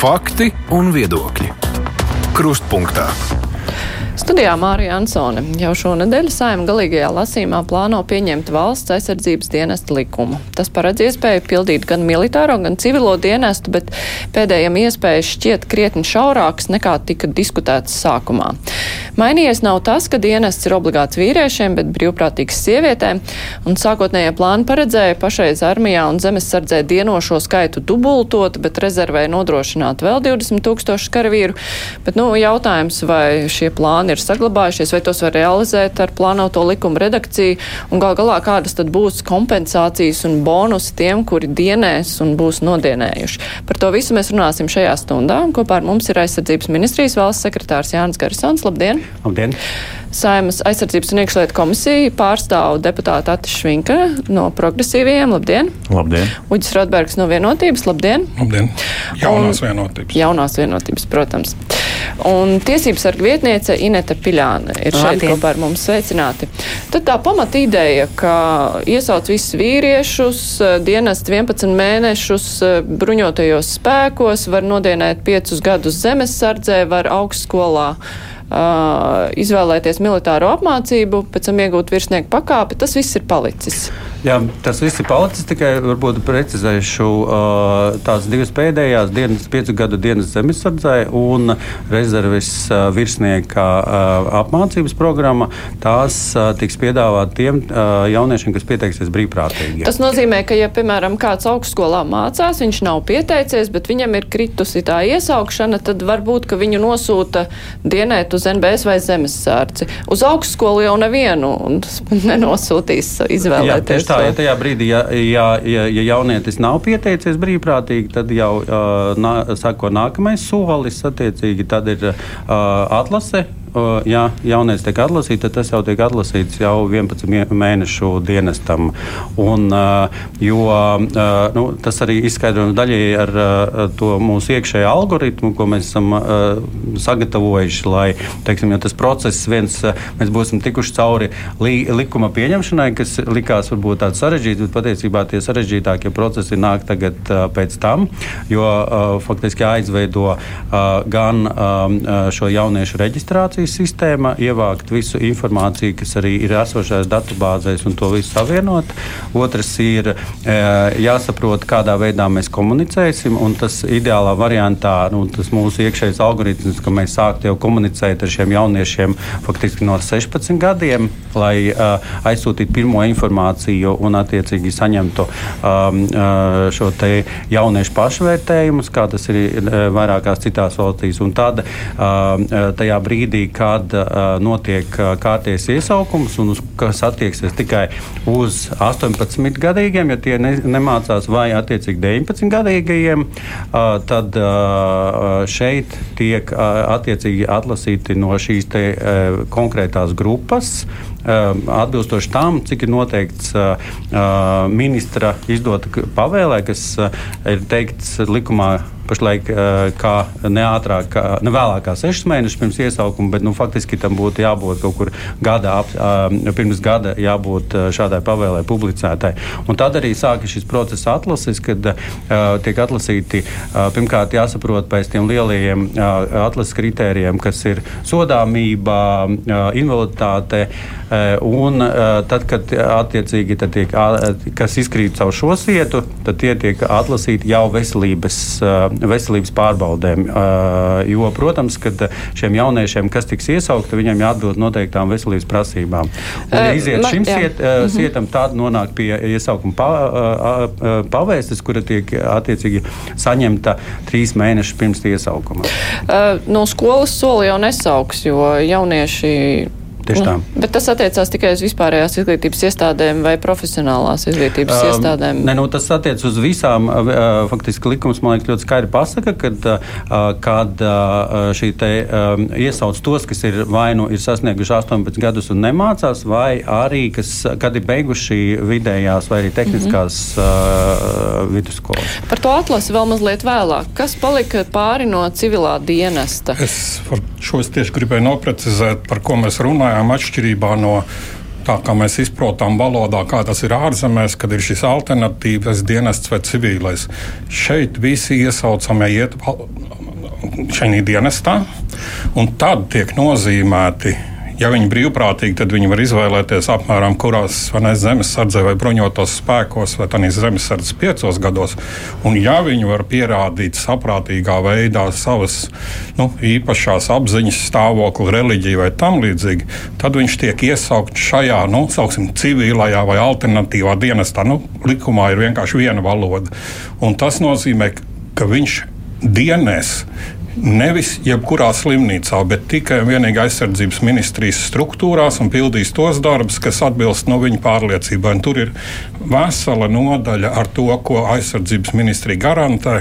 Fakti un viedokļi. Krustpunktā. Studijā Mārija Ansone jau šonadēļ saima galīgajā lasīmā plāno pieņemt valsts aizsardzības dienesta likumu. Tas paredz iespēju pildīt gan militāro, gan civilo dienestu, bet pēdējiem iespējas šķiet krietni šaurākas nekā tika diskutēts sākumā. Mainījies nav tas, ka dienests ir obligāts vīriešiem, bet brīvprātīgs sievietēm, un sākotnējie plāni paredzēja pašreiz armijā un zemesardzē dienošo skaitu dubultot, bet rezervē nodrošināt vēl 20 tūkstošu karavīru. Bet, nu, jautājums, vai šie plāni ir saglabājušies, vai tos var realizēt ar plānoto likuma redakciju, un gal galā kādas tad būs kompensācijas un bonusi tiem, kuri dienēs un būs nodienējuši. Par to visu mēs runāsim šajā stundā, un kopā ar mums ir aizsardzības ministrijas valsts sekretārs Jānis Garisons. Labdien! Labdien! Saimas aizsardzības un iekšlietu komisija pārstāv deputāta Atis Švinka no progresīviem. Labdien! Labdien! Uģis Rotbergs no vienotības. Labdien! Labdien! Jaunās un, vienotības. Jaunās vienotības, protams. Un tiesības sarga vietniece Ineta Piļāna ir šeit Labdien. kopā ar mums sveicināti. Tad tā pamata ideja, ka iesauc visus vīriešus, dienest 11 mēnešus bruņotajos spēkos, var nodienēt 5 gadus zemesardzē, var augstskolā izvēlēties militāro apmācību, pēc tam iegūt virsnieku pakāpi, tas viss ir palicis. Jā, tas viss ir palicis. Tikai varbūt precizēšu uh, tās divas pēdējās dienas, piecu gadu dienas zemesardzē un rezerves uh, virsnieka uh, apmācības programma. Tās tiks piedāvāt tiem jauniešiem, kas pieteiksies brīvprātīgi. Tas nozīmē, ka, ja, piemēram, kāds augstskolā mācās, viņš nav pieteicies, bet viņam ir kritusi tā iesaukšana, tad varbūt, ka viņu nosūta dienēt uz NBS vai zemesardzi. Uz augstskolu jau nevienu nenosūtīs izvēlēties. Jā, tā, ja tajā brīdī, ja, ja, ja, ja jaunietis nav pieteicies brīvprātīgi, tad jau uh, nā, sako nākamais solis. Attiecīgi, tad ir uh, atlase, ja jaunieci tiek atlasīts, tad tas jau tiek atlasīts jau 11 mēnešu dienestam. Un, jo, nu, tas arī izskaidrojums daļēji ar to mūsu iekšējo algoritmu, ko mēs esam sagatavojuši, lai teiksim, tas process viens, mēs būsim tikuši cauri li, likuma pieņemšanai, kas likās varbūt tāds sarežģīts, bet patiesībā tie sarežģītākie procesi nāk tagad pēc tam, jo faktiski aizveido gan šo jauniešu reģistrāciju informācijas sistēma, ievākt visu informāciju, kas arī ir esošajās datubāzēs, un to visu savienot. Otrs ir e, jāsaprot, kādā veidā mēs komunicēsim, un tas ideālā variantā, nu, tas mūsu iekšējais algoritms, ka mēs sāktu jau komunicēt ar šiem jauniešiem faktiski no 16 gadiem, lai uh, aizsūtītu pirmo informāciju un attiecīgi saņemtu um, šo te jauniešu pašvērtējumus, kā tas ir vairākās citās valstīs. Un tad uh, tajā brīdī, kad uh, notiek uh, kārties iesaukums, un uz, kas attieksies tikai uz 18 gadīgiem, ja tie ne, nemācās, vai attiecīgi 19 gadīgajiem, uh, tad šeit tiek attiecīgi atlasīti no šīs te, konkrētās grupas. Atbilstoši tam, cik ir noteikts ministra izdota pavēlē, kas ir teikts likumā pašlaik kā ne ātrāk, kā, ne vēlāk kā sešas mēnešus pirms iesaukuma, bet nu, faktiski tam būtu jābūt kaut kur gada, ap, pirms gada jābūt šādai pavēlē publicētai. Un tad arī sākas šis process atlases, kad tiek atlasīti pirmkārt jāsaprot pēc tiem lielajiem atlases kritērijiem, kas ir sodāmība, invaliditāte. Un tad, kad attiecīgi tad tiek, kas izkrīt caur šo sietu, tad tie tiek atlasīti jau veselības veselības pārbaudēm. Jo, protams, ka šiem jauniešiem, kas tiks iesaukti, viņiem jāatbild noteiktām veselības prasībām. Un, ja iziet šim siet, mhm. sietam, tad nonāk pie iesaukuma pa, pavēstes, kura tiek attiecīgi saņemta trīs mēnešus pirms iesaukuma. No skolas soli jau nesauks, jo jaunieši Tieši tā. Nu, bet tas attiecās tikai uz vispārējās izglītības iestādēm vai profesionālās izglītības uh, iestādēm? Nē, nu, tas attiec uz visām. Uh, faktiski likums, man liekas, ļoti skaidri pasaka, kad, uh, kad uh, šī te um, iesauc tos, kas ir vai nu ir sasnieguši 18 gadus un nemācās, vai arī, kas, kad ir beiguši vidējās vai arī tehniskās mm -hmm. uh, vidusskolas. Par to atlasi vēl mazliet vēlāk. Kas palika pāri no civilā dienesta? Es šo es tieši gribēju noprecizēt, par ko mēs runājam runājām, atšķirībā no tā kā mēs izprotam valodā, kā tas ir ārzemēs, kad ir šis alternatīvais dienests vai civilais. Šeit visi iesaucamie iet šajā dienestā, un tad tiek nozīmēti Ja viņi brīvprātīgi, tad viņi var izvēlēties apmēram kurās ne, zemesardzē vai bruņotos spēkos, vai tādā zemesardzes piecos gados. Un ja viņi var pierādīt saprātīgā veidā savas nu, īpašās apziņas stāvokli, reliģiju vai tam līdzīgi, tad viņš tiek iesaukts šajā nu, sauksim, civilajā vai alternatīvā dienestā. Nu, likumā ir vienkārši viena valoda. Un tas nozīmē, ka viņš dienēs nevis jebkurā slimnīcā, bet tikai un vienīgi aizsardzības ministrijas struktūrās un pildīs tos darbus, kas atbilst no viņa pārliecībai. Un tur ir vesela nodaļa ar to, ko aizsardzības ministrija garantē.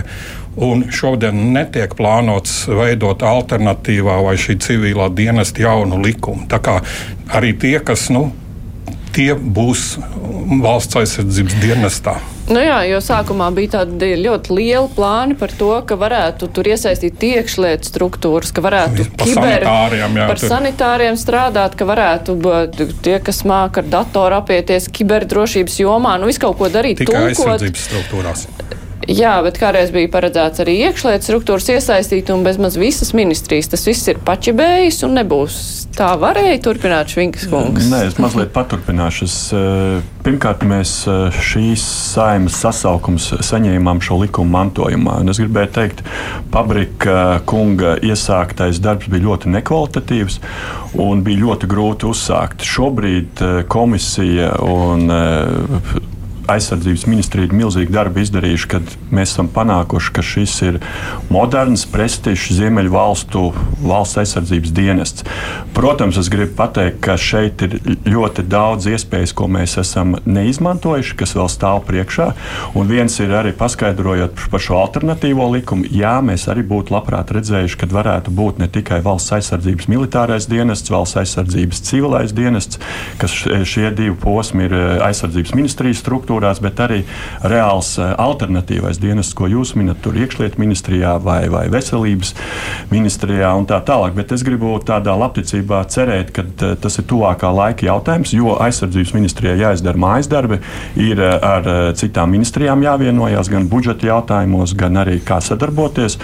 Un šodien netiek plānots veidot alternatīvā vai šī civilā dienesta jaunu likumu. Tā kā arī tie, kas nu, tie būs valsts aizsardzības dienestā. Nu jā, jo sākumā bija tādi ļoti lieli plāni par to, ka varētu tur iesaistīt iekšlietu struktūras, ka varētu par kiber, sanitāriem, jā, par tur. sanitāriem strādāt, ka varētu tie, kas māk ar datoru apieties kiberdrošības jomā, nu visu kaut ko darīt. Tikai tulkot. aizsardzības struktūrās. Jā, bet kādreiz bija paredzēts arī iekšlietu struktūras iesaistīt, un bezmaz visas ministrijas tas viss ir pačibējis un nebūs Tā varēja turpināt Švinkas kungs. Nē, es mazliet paturpināšu. Es, eh, pirmkārt, mēs eh, šīs saimas sasaukums saņēmām šo likumu mantojumā. Un es gribēju teikt, Pabrika kunga iesāktais darbs bija ļoti nekvalitatīvs un bija ļoti grūti uzsākt. Šobrīd eh, komisija un aizsardzības ministrija ir milzīgu darbu izdarījuši, kad mēs esam panākuši, ka šis ir moderns, prestižs Ziemeļu valstu valsts aizsardzības dienests. Protams, es gribu pateikt, ka šeit ir ļoti daudz iespējas, ko mēs esam neizmantojuši, kas vēl stāv priekšā. Un viens ir arī paskaidrojot par šo alternatīvo likumu. Jā, mēs arī būtu labprāt redzējuši, ka varētu būt ne tikai valsts aizsardzības militārais dienests, valsts aizsardzības civilais dienests, kas šie divi posmi ir eh, aizsardzības ministrijas struktūra struktūrās, bet arī reāls eh, alternatīvais dienests, ko jūs minat, tur iekšlietu ministrijā vai, vai veselības ministrijā un tā tālāk. Bet es gribu tādā labticībā cerēt, ka eh, tas ir tuvākā laika jautājums, jo aizsardzības ministrijai jāizdara mājas darbi, ir eh, ar citām ministrijām jāvienojas gan budžeta jautājumos, gan arī kā sadarboties.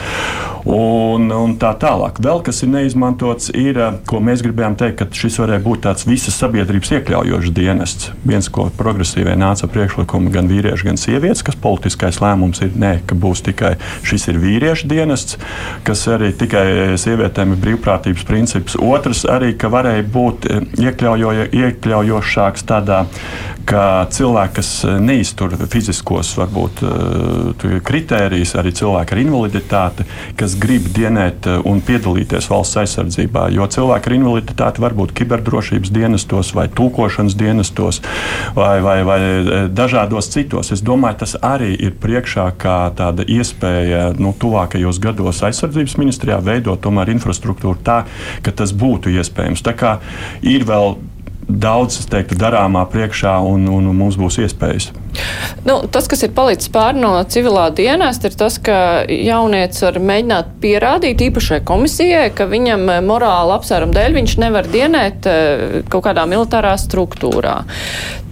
Un, un tā tālāk. Vēl kas ir neizmantots, ir, ko mēs gribējām teikt, ka šis varētu būt tāds visas sabiedrības iekļaujošs dienests. Viens, ko progresīvie nāca priekšlikums priekšlikumu gan vīrieši, gan sievietes, kas politiskais lēmums ir nē, ka būs tikai šis ir vīriešu dienests, kas arī tikai sievietēm ir brīvprātības princips. Otrs arī, ka varēja būt iekļaujo, iekļaujošāks tādā ka cilvēki, kas neiztur fiziskos varbūt, kritērijus, arī cilvēki ar invaliditāti, kas grib dienēt un piedalīties valsts aizsardzībā. Jo cilvēki ar invaliditāti var būt kiberdrošības dienestos, vai tūkošanas dienestos, vai, vai, vai dažādos citos. Es domāju, tas arī ir priekšā kā tāda iespēja nu, tuvākajos gados aizsardzības ministrijā veidot infrastruktūru tā, ka tas būtu iespējams. Tā kā ir vēl daudz, es teiktu, darāmā priekšā, un, un mums būs iespējas. Nu, tas, kas ir palicis pāri no civilā dienesta, ir tas, ka jaunietis var mēģināt pierādīt īpašai komisijai, ka viņam eh, morāla apsvēruma dēļ viņš nevar dienēt eh, kaut kādā militārā struktūrā.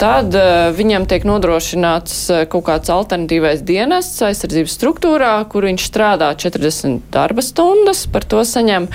Tad uh, viņam tiek nodrošināts kaut kāds alternatīvais dienests aizsardzības struktūrā, kur viņš strādā 40 darba stundas, par to saņem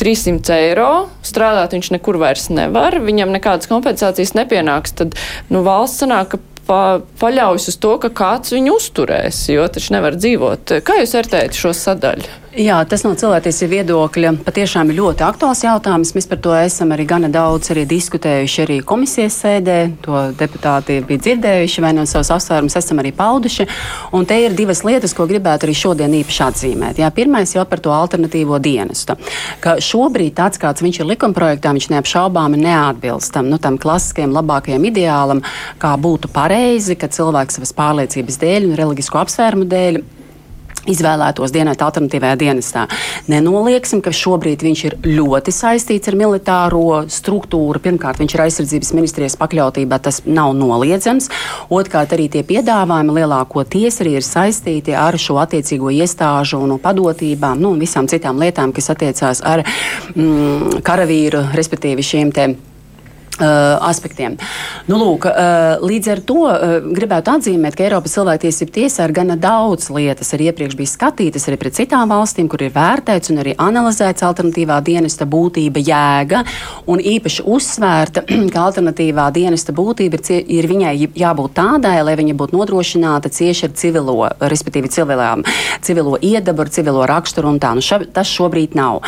300 eiro. Strādāt viņš nekur vairs nevar, viņam nekādas kompensācijas nepienāks. Tad nu, valsts sanāk, ka pa, paļaujas uz to, ka kāds viņu uzturēs, jo taču nevar dzīvot. Kā jūs vērtējat šo sadaļu? Jā, tas no cilvēktiesību viedokļa patiešām ir ļoti aktuāls jautājums. Mēs par to esam arī gana daudz arī diskutējuši arī komisijas sēdē. To deputāti bija dzirdējuši vai no savas apsvērumus esam arī pauduši. Un te ir divas lietas, ko gribētu arī šodien īpaši atzīmēt. Jā, pirmais jau par to alternatīvo dienestu. Ka šobrīd tāds, kāds viņš ir likumprojektā, viņš neapšaubāmi neatbilst tam, nu, tam klasiskajam labākajam ideālam, kā būtu pareizi, ka cilvēks savas pārliecības dēļ un reliģisko apsvērumu dēļ izvēlētos dienēt alternatīvajā dienestā. Nenolieksim, ka šobrīd viņš ir ļoti saistīts ar militāro struktūru. Pirmkārt, viņš ir aizsardzības ministrijas pakļautībā, tas nav noliedzams. Otrkārt, arī tie piedāvājumi lielākoties arī ir saistīti ar šo attiecīgo iestāžu un padotībām nu, un visām citām lietām, kas attiecās ar mm, karavīru, respektīvi šiem Uh, aspektiem. Nu, lūk, uh, līdz ar to uh, gribētu atzīmēt, ka Eiropas cilvēktiesība tiesā ir gana daudz lietas, arī iepriekš bija skatītas arī pret citām valstīm, kur ir vērtēts un arī analizēts alternatīvā dienesta būtība, jēga, un īpaši uzsvērta, ka alternatīvā dienesta būtība ir, ir viņai jābūt tādai, lai viņa būtu nodrošināta cieši ar civilo, respektīvi civilām, civilo iedabu, ar civilo raksturu un tā. Nu, ša, tas šobrīd nav.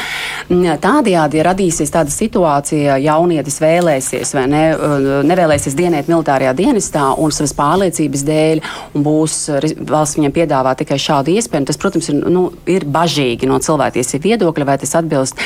Tādējādi ja radīsies tāda situācija, jaunietis vēlēsies nevēlēsies vai ne, uh, nevēlēsies dienēt militārajā dienestā un savas pārliecības dēļ, un būs uh, valsts viņam piedāvā tikai šādu iespēju, tas, protams, ir, nu, ir bažīgi no cilvēktiesību viedokļa, vai tas atbilst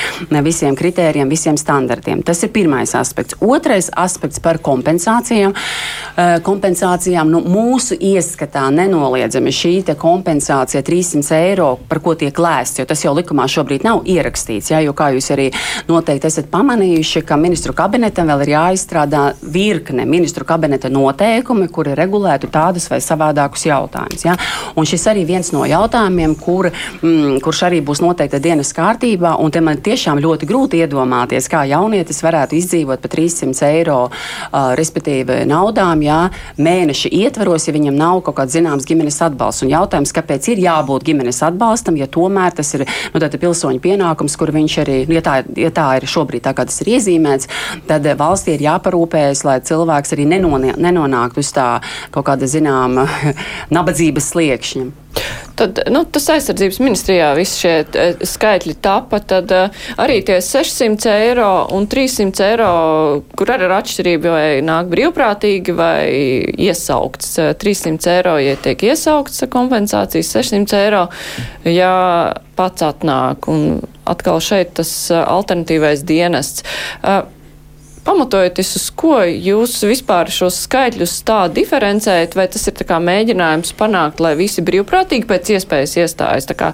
visiem kritērijiem, visiem standartiem. Tas ir pirmais aspekts. Otrais aspekts par kompensācijām. Uh, kompensācijām nu, mūsu ieskatā nenoliedzami šī kompensācija 300 eiro, par ko tiek lēsts, jo tas jau likumā šobrīd nav ierakstīts. Ja, jo, kā jūs arī noteikti esat pamanījuši, ka ministru kabinetam vēl ir jā jāizstrādā virkne ministru kabineta noteikumi, kuri regulētu tādus vai savādākus jautājumus. Ja? Un šis arī viens no jautājumiem, kur, mm, kurš arī būs noteikta dienas kārtībā, un te man tiešām ļoti grūti iedomāties, kā jaunietis varētu izdzīvot par 300 eiro, uh, respektīvi naudām, ja mēneša ietvaros, ja viņam nav kaut kāds zināms ģimenes atbalsts. Un jautājums, kāpēc ir jābūt ģimenes atbalstam, ja tomēr tas ir nu, pilsoņu pienākums, kur viņš arī, ja tā, ja tā ir šobrīd tā, kā tas ir iezīmēts, tad valstī ir jāparūpējas, lai cilvēks arī nenonāktu uz tā kaut kāda zināma nabadzības sliekšņa. Tad, nu, tas aizsardzības ministrijā visi šie e, skaitļi tapa, tad e, arī tie 600 eiro un 300 eiro, kur arī ir atšķirība, vai nāk brīvprātīgi vai iesaukts. 300 e, eiro, ja tiek iesaukts kompensācijas, 600 eiro, ja pats atnāk. Un atkal šeit tas alternatīvais dienests. Uh, pamatojoties uz ko jūs vispār šos skaitļus tā diferencējat, vai tas ir mēģinājums panākt, lai visi brīvprātīgi pēc iespējas iestājas? Tā kā,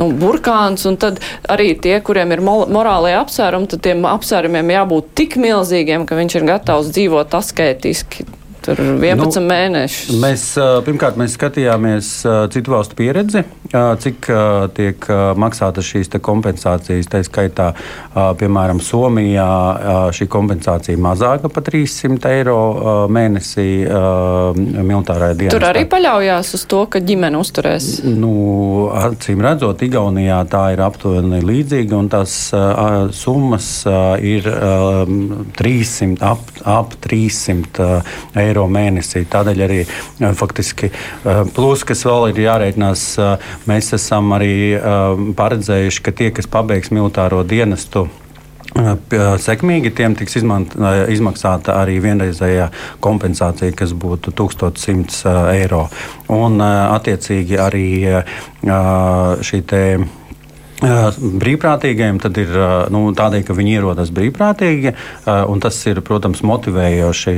nu, burkāns, un tad arī tie, kuriem ir morālajie apsvērumi, tad tiem apsvērumiem jābūt tik milzīgiem, ka viņš ir gatavs dzīvot asketiski tur 11 nu, mēnešus. Mēs pirmkārt mēs skatījāmies citu valstu pieredzi, cik tiek maksāta šīs kompensācijas. Tā skaitā, piemēram, Somijā šī kompensācija mazāka par 300 eiro mēnesī militārajā dienā. Tur arī paļaujās uz to, ka ģimene uzturēs. Nu, acīm redzot, Igaunijā tā ir aptuveni līdzīga, un tās summas ir 300, ap, ap 300 eiro eiro mēnesī. Tādēļ arī faktiski plus, kas vēl ir jārēķinās, mēs esam arī paredzējuši, ka tie, kas pabeigs militāro dienestu, Sekmīgi tiem tiks izmaksāta arī vienreizējā kompensācija, kas būtu 1100 eiro. Un, attiecīgi, arī šī Brīvprātīgajiem tad ir nu, tādēļ, ka viņi ierodas brīvprātīgi, un tas ir, protams, motivējoši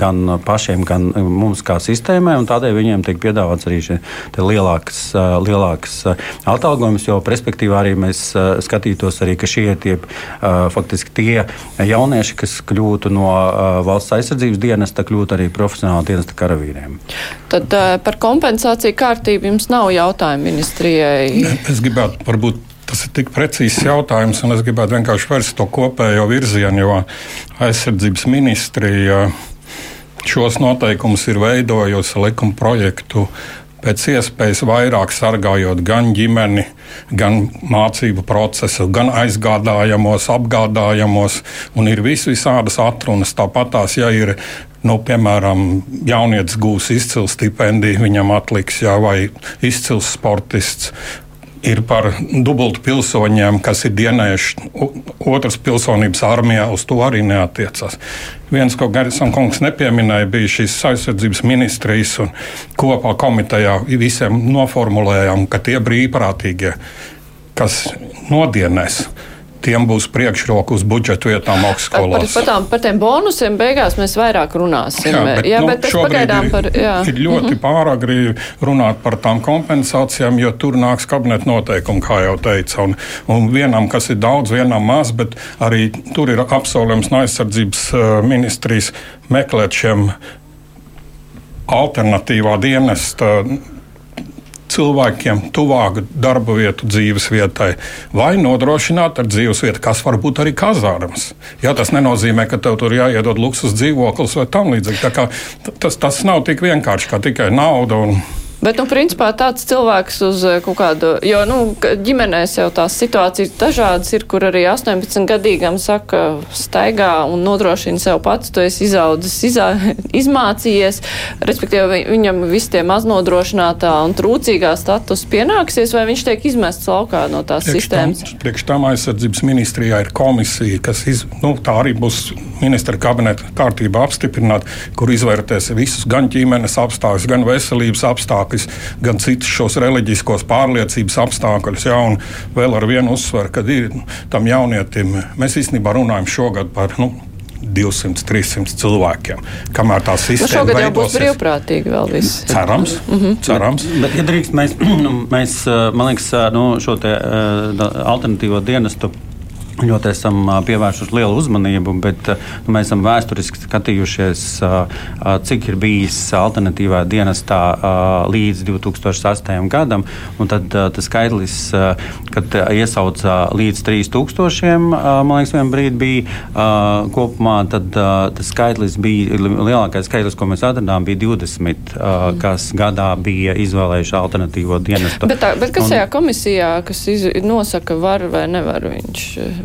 gan pašiem, gan mums kā sistēmai, un tādēļ viņiem tiek piedāvāts arī lielāks, lielāks atalgojums, jo perspektīvā arī mēs skatītos arī, ka šie ir tie faktiski tie jaunieši, kas kļūtu no valsts aizsardzības dienesta, kļūtu arī profesionāla dienesta karavīriem. Tad par kompensāciju kārtību jums nav jautājumu ministrijai? Es gribētu varbūt Tas ir tik precīzs jautājums, un es gribētu vienkārši vērst to kopējo virzienu, jo aizsardzības ministrija šos noteikumus ir veidojusi likuma projektu pēc iespējas vairāk sargājot gan ģimeni, gan mācību procesu, gan aizgādājamos, apgādājamos, un ir vis visādas atrunas. Tāpat tās, ja ir nu, piemēram, jaunietis gūs izcils stipendiju, viņam atliks, jā, vai izcils sportists, ir par dubultu pilsoņiem, kas ir dienējuši otras pilsonības armijā, uz to arī neatiecas. Viens, ko Garisona kungs nepieminēja, bija šīs aizsardzības ministrijas, un kopā komitejā visiem noformulējām, ka tie brīvprātīgie, kas nodienēs, tiem būs priekšroka uz budžetu vietām augstskolās. Par, par, par tiem bonusiem beigās mēs vairāk runāsim. Jā, bet, jā, nu, bet pagaidām ir, par. Jā. Ir ļoti mm -hmm. pāragri runāt par tām kompensācijām, jo tur nāks kabineta noteikumi, kā jau teica. Un, un vienam, kas ir daudz, vienam maz, bet arī tur ir apsolījums no aizsardzības uh, ministrijas meklēt šiem alternatīvā dienesta cilvēkiem tuvāk darba vietu dzīves vietai, vai nodrošināt ar dzīves vietu, kas var būt arī kazārmas. Jā, tas nenozīmē, ka tev tur jāiedod luksus dzīvoklis vai tam līdzīgi. Tas, tas nav tik vienkārši kā tikai nauda. Un, Bet, nu, principā tāds cilvēks uz eh, kaut kādu, jo, nu, ģimenēs jau tās situācijas dažādas ir, kur arī 18 gadīgam saka, staigā un nodrošina sev pats, tu esi izaudzis, izā, izmācījies, respektīvi viņam viss tie maznodrošinātā un trūcīgā status pienāksies, vai viņš tiek izmests laukā no tās priekš sistēmas? Tam, priekš tam aizsardzības ministrijā ir komisija, kas, iz, nu, tā arī būs ministra kabineta kārtībā apstiprināta, kur izvērtēs visus gan ģimenes apstākļus, gan veselības apstākļus apstākļus, gan citus šos reliģiskos pārliecības apstākļus. Ja, vēl ar vienu uzsveru, ka ir tam jaunietim, mēs īstenībā runājam šogad par. Nu, 200, 300 cilvēkiem. Kamēr tā sistēma nu, šogad jau būs brīvprātīgi vēl viss. Cerams, mm -hmm. cerams. Bet, bet ja drīkst, mēs, mēs, man liekas, nu, šo te, uh, alternatīvo dienestu Ļoti esam pievērsuši lielu uzmanību, bet nu, mēs esam vēsturiski skatījušies, cik ir bijis alternatīvā dienestā līdz 2008. gadam. Tad tas skaitlis, kad iesauca līdz 3000, man liekas, vienā brīdī bija kopumā, tad tas skaitlis bija lielākais skaitlis, ko mēs atradām, bija 20, kas gadā bija izvēlējuši alternatīvo dienestu. Bet, tā, bet kas tajā komisijā, kas iz, nosaka, var vai nevar viņš?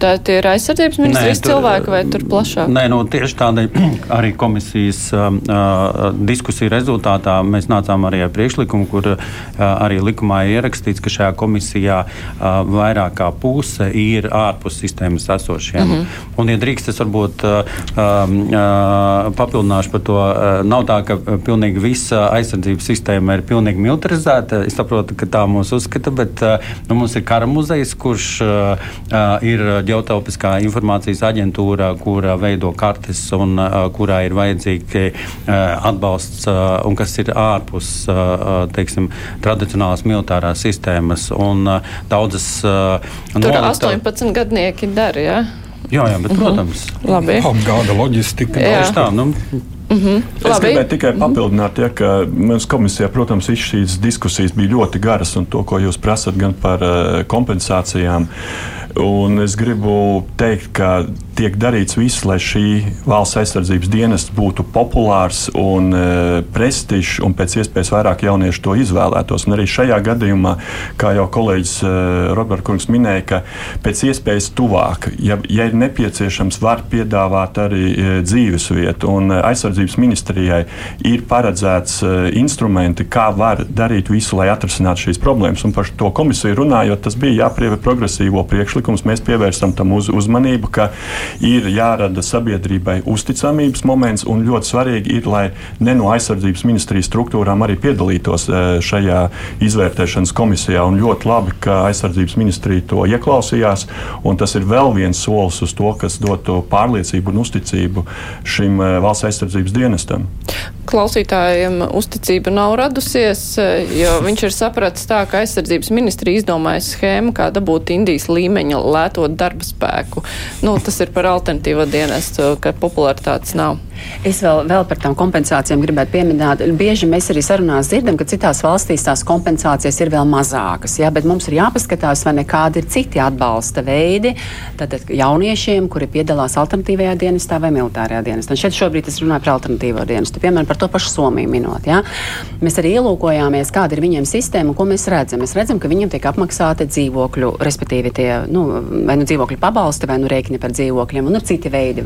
Tā ir aizsardzības ministrijas cilvēki vai tur plašāk? Nē, nu, tieši tādēļ arī komisijas uh, diskusiju rezultātā mēs nācām arī ar priekšlikumu, kur uh, arī likumā ir ierakstīts, ka šajā komisijā uh, vairāk kā puse ir ārpus sistēmas esošiem. Mm -hmm. Un, ja drīkst, es varbūt uh, uh, papildināšu par to. Uh, nav tā, ka pilnīgi visa aizsardzības sistēma ir pilnīgi militarizēta. Es saprotu, ka tā mūs uzskata, bet uh, nu, mums ir kara muzejs, kurš uh, uh, ir ģeotelpiskā informācijas aģentūra, kura veido kartes un uh, kurā ir vajadzīgi uh, atbalsts uh, un kas ir ārpus teiksim, tradicionālās militārās sistēmas. Un, daudzas, Tur nolita... 18 gadnieki dara. Ja? Jā, jā, bet, protams, Labi. apgāda loģistika. Jā, tā. Nu, Mm -hmm. Es Labi. gribēju tikai papildināt, ja, ka mums komisijā, protams, šīs diskusijas bija ļoti garas, un to, ko jūs prasat gan par kompensācijām, Un es gribu teikt, ka tiek darīts viss, lai šī valsts aizsardzības dienests būtu populārs un e, prestižs, un pēc iespējas vairāk jauniešu to izvēlētos. Un arī šajā gadījumā, kā jau kolēģis e, Roberts Kungs minēja, ka pēc iespējas tuvāk, ja, ja ir nepieciešams, var piedāvāt arī e, dzīves vietu. Un e, aizsardzības ministrijai ir paredzēts e, instrumenti, kā var darīt visu, lai atrisinātu šīs problēmas. Un par to komisiju runājot, tas bija jāprieve progresīvo priekšlikumu priekšlikums, mēs pievērstam tam uz, uzmanību, ka ir jārada sabiedrībai uzticamības moments, un ļoti svarīgi ir, lai ne no aizsardzības ministrijas struktūrām arī piedalītos e, šajā izvērtēšanas komisijā. Un ļoti labi, ka aizsardzības ministrija to ieklausījās, un tas ir vēl viens solis uz to, kas dotu pārliecību un uzticību šim e, valsts aizsardzības dienestam. Klausītājiem uzticība nav radusies, e, jo viņš ir sapratis tā, ka aizsardzības ministrija izdomāja schēmu, kā dabūt Indijas līmeņa viņa lēto darba spēku. Nu, tas ir par alternatīvo dienestu, ka popularitātes nav. Es vēl, vēl par tām kompensācijām gribētu pieminēt. Bieži mēs arī sarunās dzirdam, ka citās valstīs tās kompensācijas ir vēl mazākas. Jā, bet mums ir jāpaskatās, vai nekādi ir citi atbalsta veidi tātad jauniešiem, kuri piedalās alternatīvajā dienestā vai militārajā dienestā. Un šeit šobrīd es runāju par alternatīvo dienestu, piemēram, par to pašu Somiju minot. Jā. Mēs arī ielūkojāmies, kāda ir viņiem sistēma un ko mēs redzam. Mēs redzam, ka viņiem tiek apmaksāti dzīvokļu, respektīvi tie nu, vai nu dzīvokļu pabalsti, vai nu rēķini par dzīvokļiem, un ir citi veidi?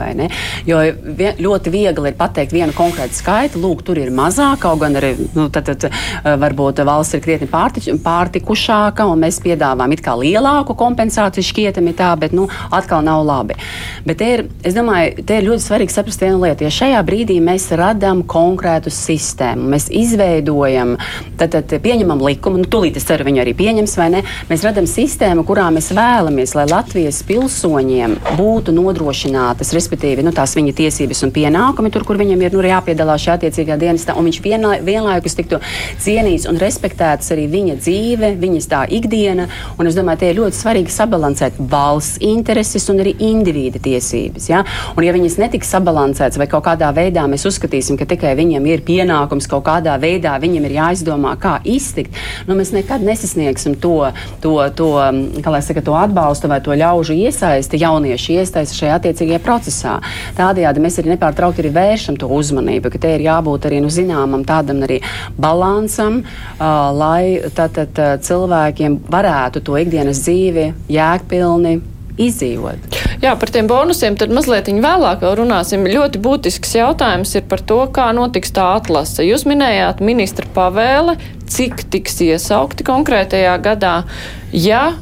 Jo vien, ļoti viegli ir pateikt vienu konkrētu skaitu, lūk, tur ir mazāk, kaut gan arī, nu, tad, tad eh, varbūt valsts ir krietni pārti, pārtikušāka, un mēs piedāvājam it kā lielāku kompensāciju šķietami tā, bet, nu, atkal nav labi. Bet te ir, es domāju, te ir ļoti svarīgi saprast vienu lietu. Ja šajā brīdī mēs radām konkrētu sistēmu, mēs izveidojam, tad, tad pieņemam likumu, nu, tūlīt es ceru, viņu arī pieņems, vai ne? Mēs radām sistēmu, kurā mēs vēlamies, lai Latvijas pilsoņiem būtu nodrošinātas, respektīvi, nu, tās viņa tiesības un pienākumi pienākumi tur, kur viņam ir nu, jāpiedalās šajā attiecīgajā dienestā, un viņš vienlai, vienlaikus tiktu cienīts un respektēts arī viņa dzīve, viņas tā ikdiena. Un es domāju, tie ir ļoti svarīgi sabalansēt valsts intereses un arī indivīda tiesības. Ja? Un, ja viņas netiks sabalansētas vai kaut kādā veidā mēs uzskatīsim, ka tikai viņam ir pienākums kaut kādā veidā, viņam ir jāizdomā, kā iztikt, nu, mēs nekad nesasniegsim to, to, to, saka, to atbalstu vai to ļaužu iesaisti, jauniešu iesaisti šajā attiecīgajā procesā. Tādējādi mēs arī nepārtraukti arī vēršam to uzmanību, ka te ir jābūt arī nu, zināmam tādam arī balansam, uh, lai tad, tad, cilvēkiem varētu to ikdienas dzīvi jēgpilni izdzīvot. Jā, par tiem bonusiem tad mazliet vēlāk vēl runāsim. Ļoti būtisks jautājums ir par to, kā notiks tā atlase. Jūs minējāt ministra pavēle, cik tiks iesaukti konkrētajā gadā. Ja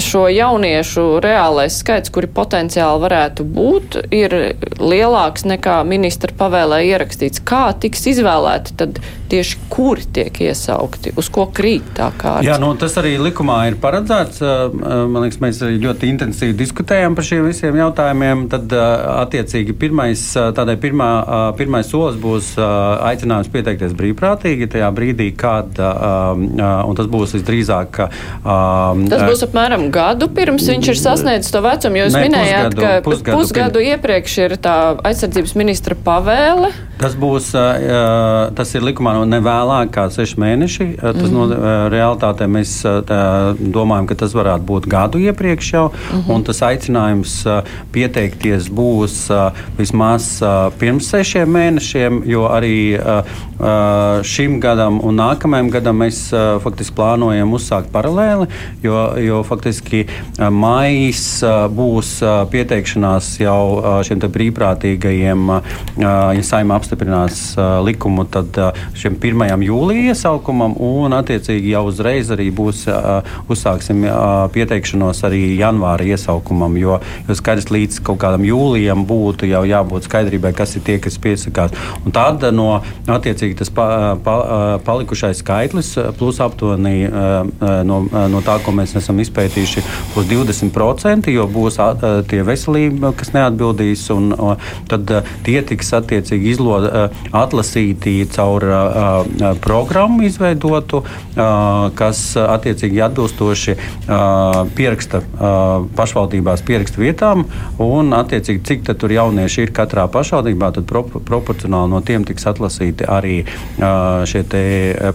šo jauniešu reālais skaits, kuri potenciāli varētu būt, ir lielāks nekā ministra pavēlē ierakstīts. Kā tiks izvēlēti tad tieši kuri tiek iesaukti, uz ko krīt tā kārta? Jā, nu, tas arī likumā ir paredzēts. Man liekas, mēs arī ļoti intensīvi diskutējam par šiem visiem jautājumiem. Tad, attiecīgi, pirmais, tādai pirmā, pirmais solis būs aicinājums pieteikties brīvprātīgi tajā brīdī, kad, un tas būs visdrīzāk. Tas būs apmēram apmēram gadu pirms viņš ir sasniedzis to vecumu. Jūs ne, minējāt, pusgadu, ka pusgadu, pusgadu pirms... iepriekš ir tā aizsardzības ministra pavēle. Tas būs, tas ir likumā no nevēlāk kā seši mēneši. Tas mm -hmm. no realitātē mēs domājam, ka tas varētu būt gadu iepriekš jau. Mm -hmm. Un tas aicinājums pieteikties būs vismaz pirms sešiem mēnešiem, jo arī šim gadam un nākamajam gadam mēs faktiski plānojam uzsākt paralēli, jo, jo faktiski maijs būs pieteikšanās jau šiem brīvprātīgajiem, ja saimā apstiprinās uh, likumu tad, uh, šim 1. jūlijā iesaukumam, un attiecīgi jau uzreiz arī būs uh, uzsāksim uh, pieteikšanos arī janvāra iesaukumam, jo, jo skaidrs līdz kaut kādam jūlijam būtu jau jābūt skaidrībai, kas ir tie, kas piesakās. Un tad no attiecīgi tas pa, pa, palikušais skaitlis plus aptuveni uh, no, no tā, ko mēs esam izpētījuši, būs 20%, jo būs uh, tie veselība, kas neatbildīs, un uh, tad tie tiks attiecīgi izlūkoti izlo, atlasīti caur programmu izveidotu, kas attiecīgi atbilstoši pieraksta pašvaldībās pieraksta vietām un attiecīgi cik tur jaunieši ir katrā pašvaldībā, tad pro, proporcionāli no tiem tiks atlasīti arī šie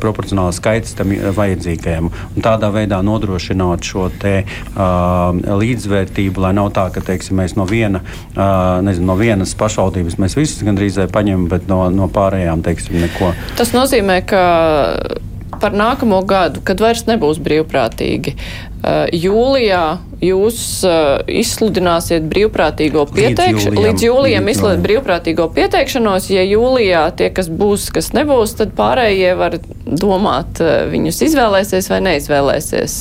proporcionāli skaits tam vajadzīgajiem. Un tādā veidā nodrošināt šo te, uh, līdzvērtību, lai nav tā, ka teiksim, mēs no, viena, uh, nezinu, no vienas pašvaldības mēs visus gandrīz paņemam bet no, no pārējām teiksim neko. Tas nozīmē, ka par nākamo gadu, kad vairs nebūs brīvprātīgi. Uh, jūlijā jūs uh, izsludināsiet brīvprātīgo pieteikšanu, līdz, jūlijam izsludināt brīvprātīgo pieteikšanos. Ja jūlijā tie, kas būs, kas nebūs, tad pārējie var domāt, uh, viņus izvēlēsies vai neizvēlēsies.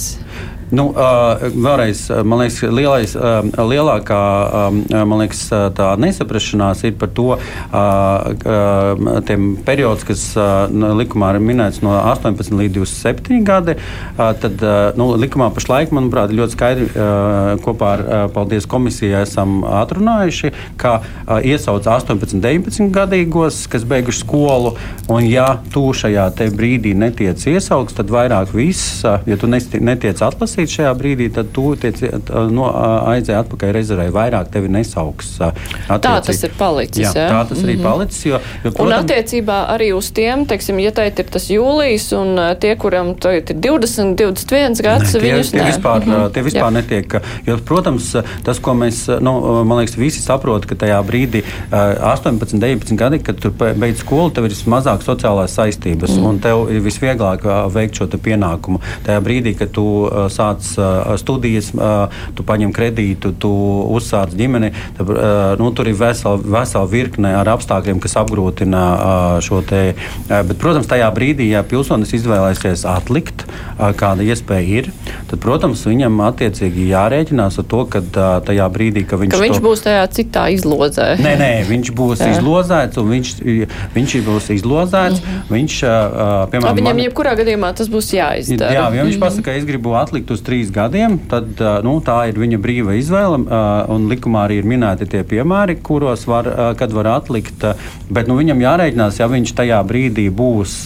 Nu, vēlreiz, man liekas, lielais, lielākā liekas, nesaprašanās ir par to, tiem periods, kas likumā ir minēts no 18 līdz 27 gadi. Tad nu, likumā pašlaik, manuprāt, ļoti skaidri kopā ar Paldies komisijai esam atrunājuši, ka iesauc 18, 19 gadīgos, kas beiguši skolu, un ja tu šajā brīdī netiec iesaukts, tad vairāk viss, ja tu netiec atlasīt, lasīt šajā brīdī, tad tu tiec, no, aizēji atpakaļ rezervē. Vairāk tevi nesauks. Attiecīgi. Tā tas ir palicis. Jā, jā? tā tas arī mm -hmm. palicis. Jo, jo, protams, un attiecībā arī uz tiem, teiksim, ja teit ir tas jūlijas un tie, kuram ir 20, 21 gads, ne, tie, viņus tie vispār, mm -hmm. tie vispār netiek. Jo, protams, tas, ko mēs, nu, man liekas, visi saprot, ka tajā brīdī 18, 19 gadi, kad tu beidz skolu, tev ir mazāk sociālās saistības mm. un tev ir visvieglāk veikt šo pienākumu. Tajā brīdī, kad tu sāc sāc studijas, tu paņem kredītu, tu uzsāc ģimeni. Tad, nu, tur ir vesela, vesela virkne ar apstākļiem, kas apgrūtina šo te. Bet, protams, tajā brīdī, ja pilsonis izvēlēsies atlikt, kāda iespēja ir, tad, protams, viņam attiecīgi jārēķinās ar to, ka tajā brīdī, ka viņš, ka viņš to... būs tajā citā izlozē. Nē, nē, viņš būs Jā. izlozēts un viņš, viņš būs izlozēts. -hmm. Viņš, piemēram, Viņam man... jebkurā gadījumā tas būs jāizdara. Jā, ja viņš pasaka, ka es gribu atlikt uz uz trīs gadiem, tad nu, tā ir viņa brīva izvēle. Un likumā arī ir minēti tie piemēri, kuros var, kad var atlikt. Bet nu, viņam jārēķinās, ja viņš tajā brīdī būs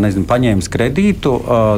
nezinu, paņēmis kredītu,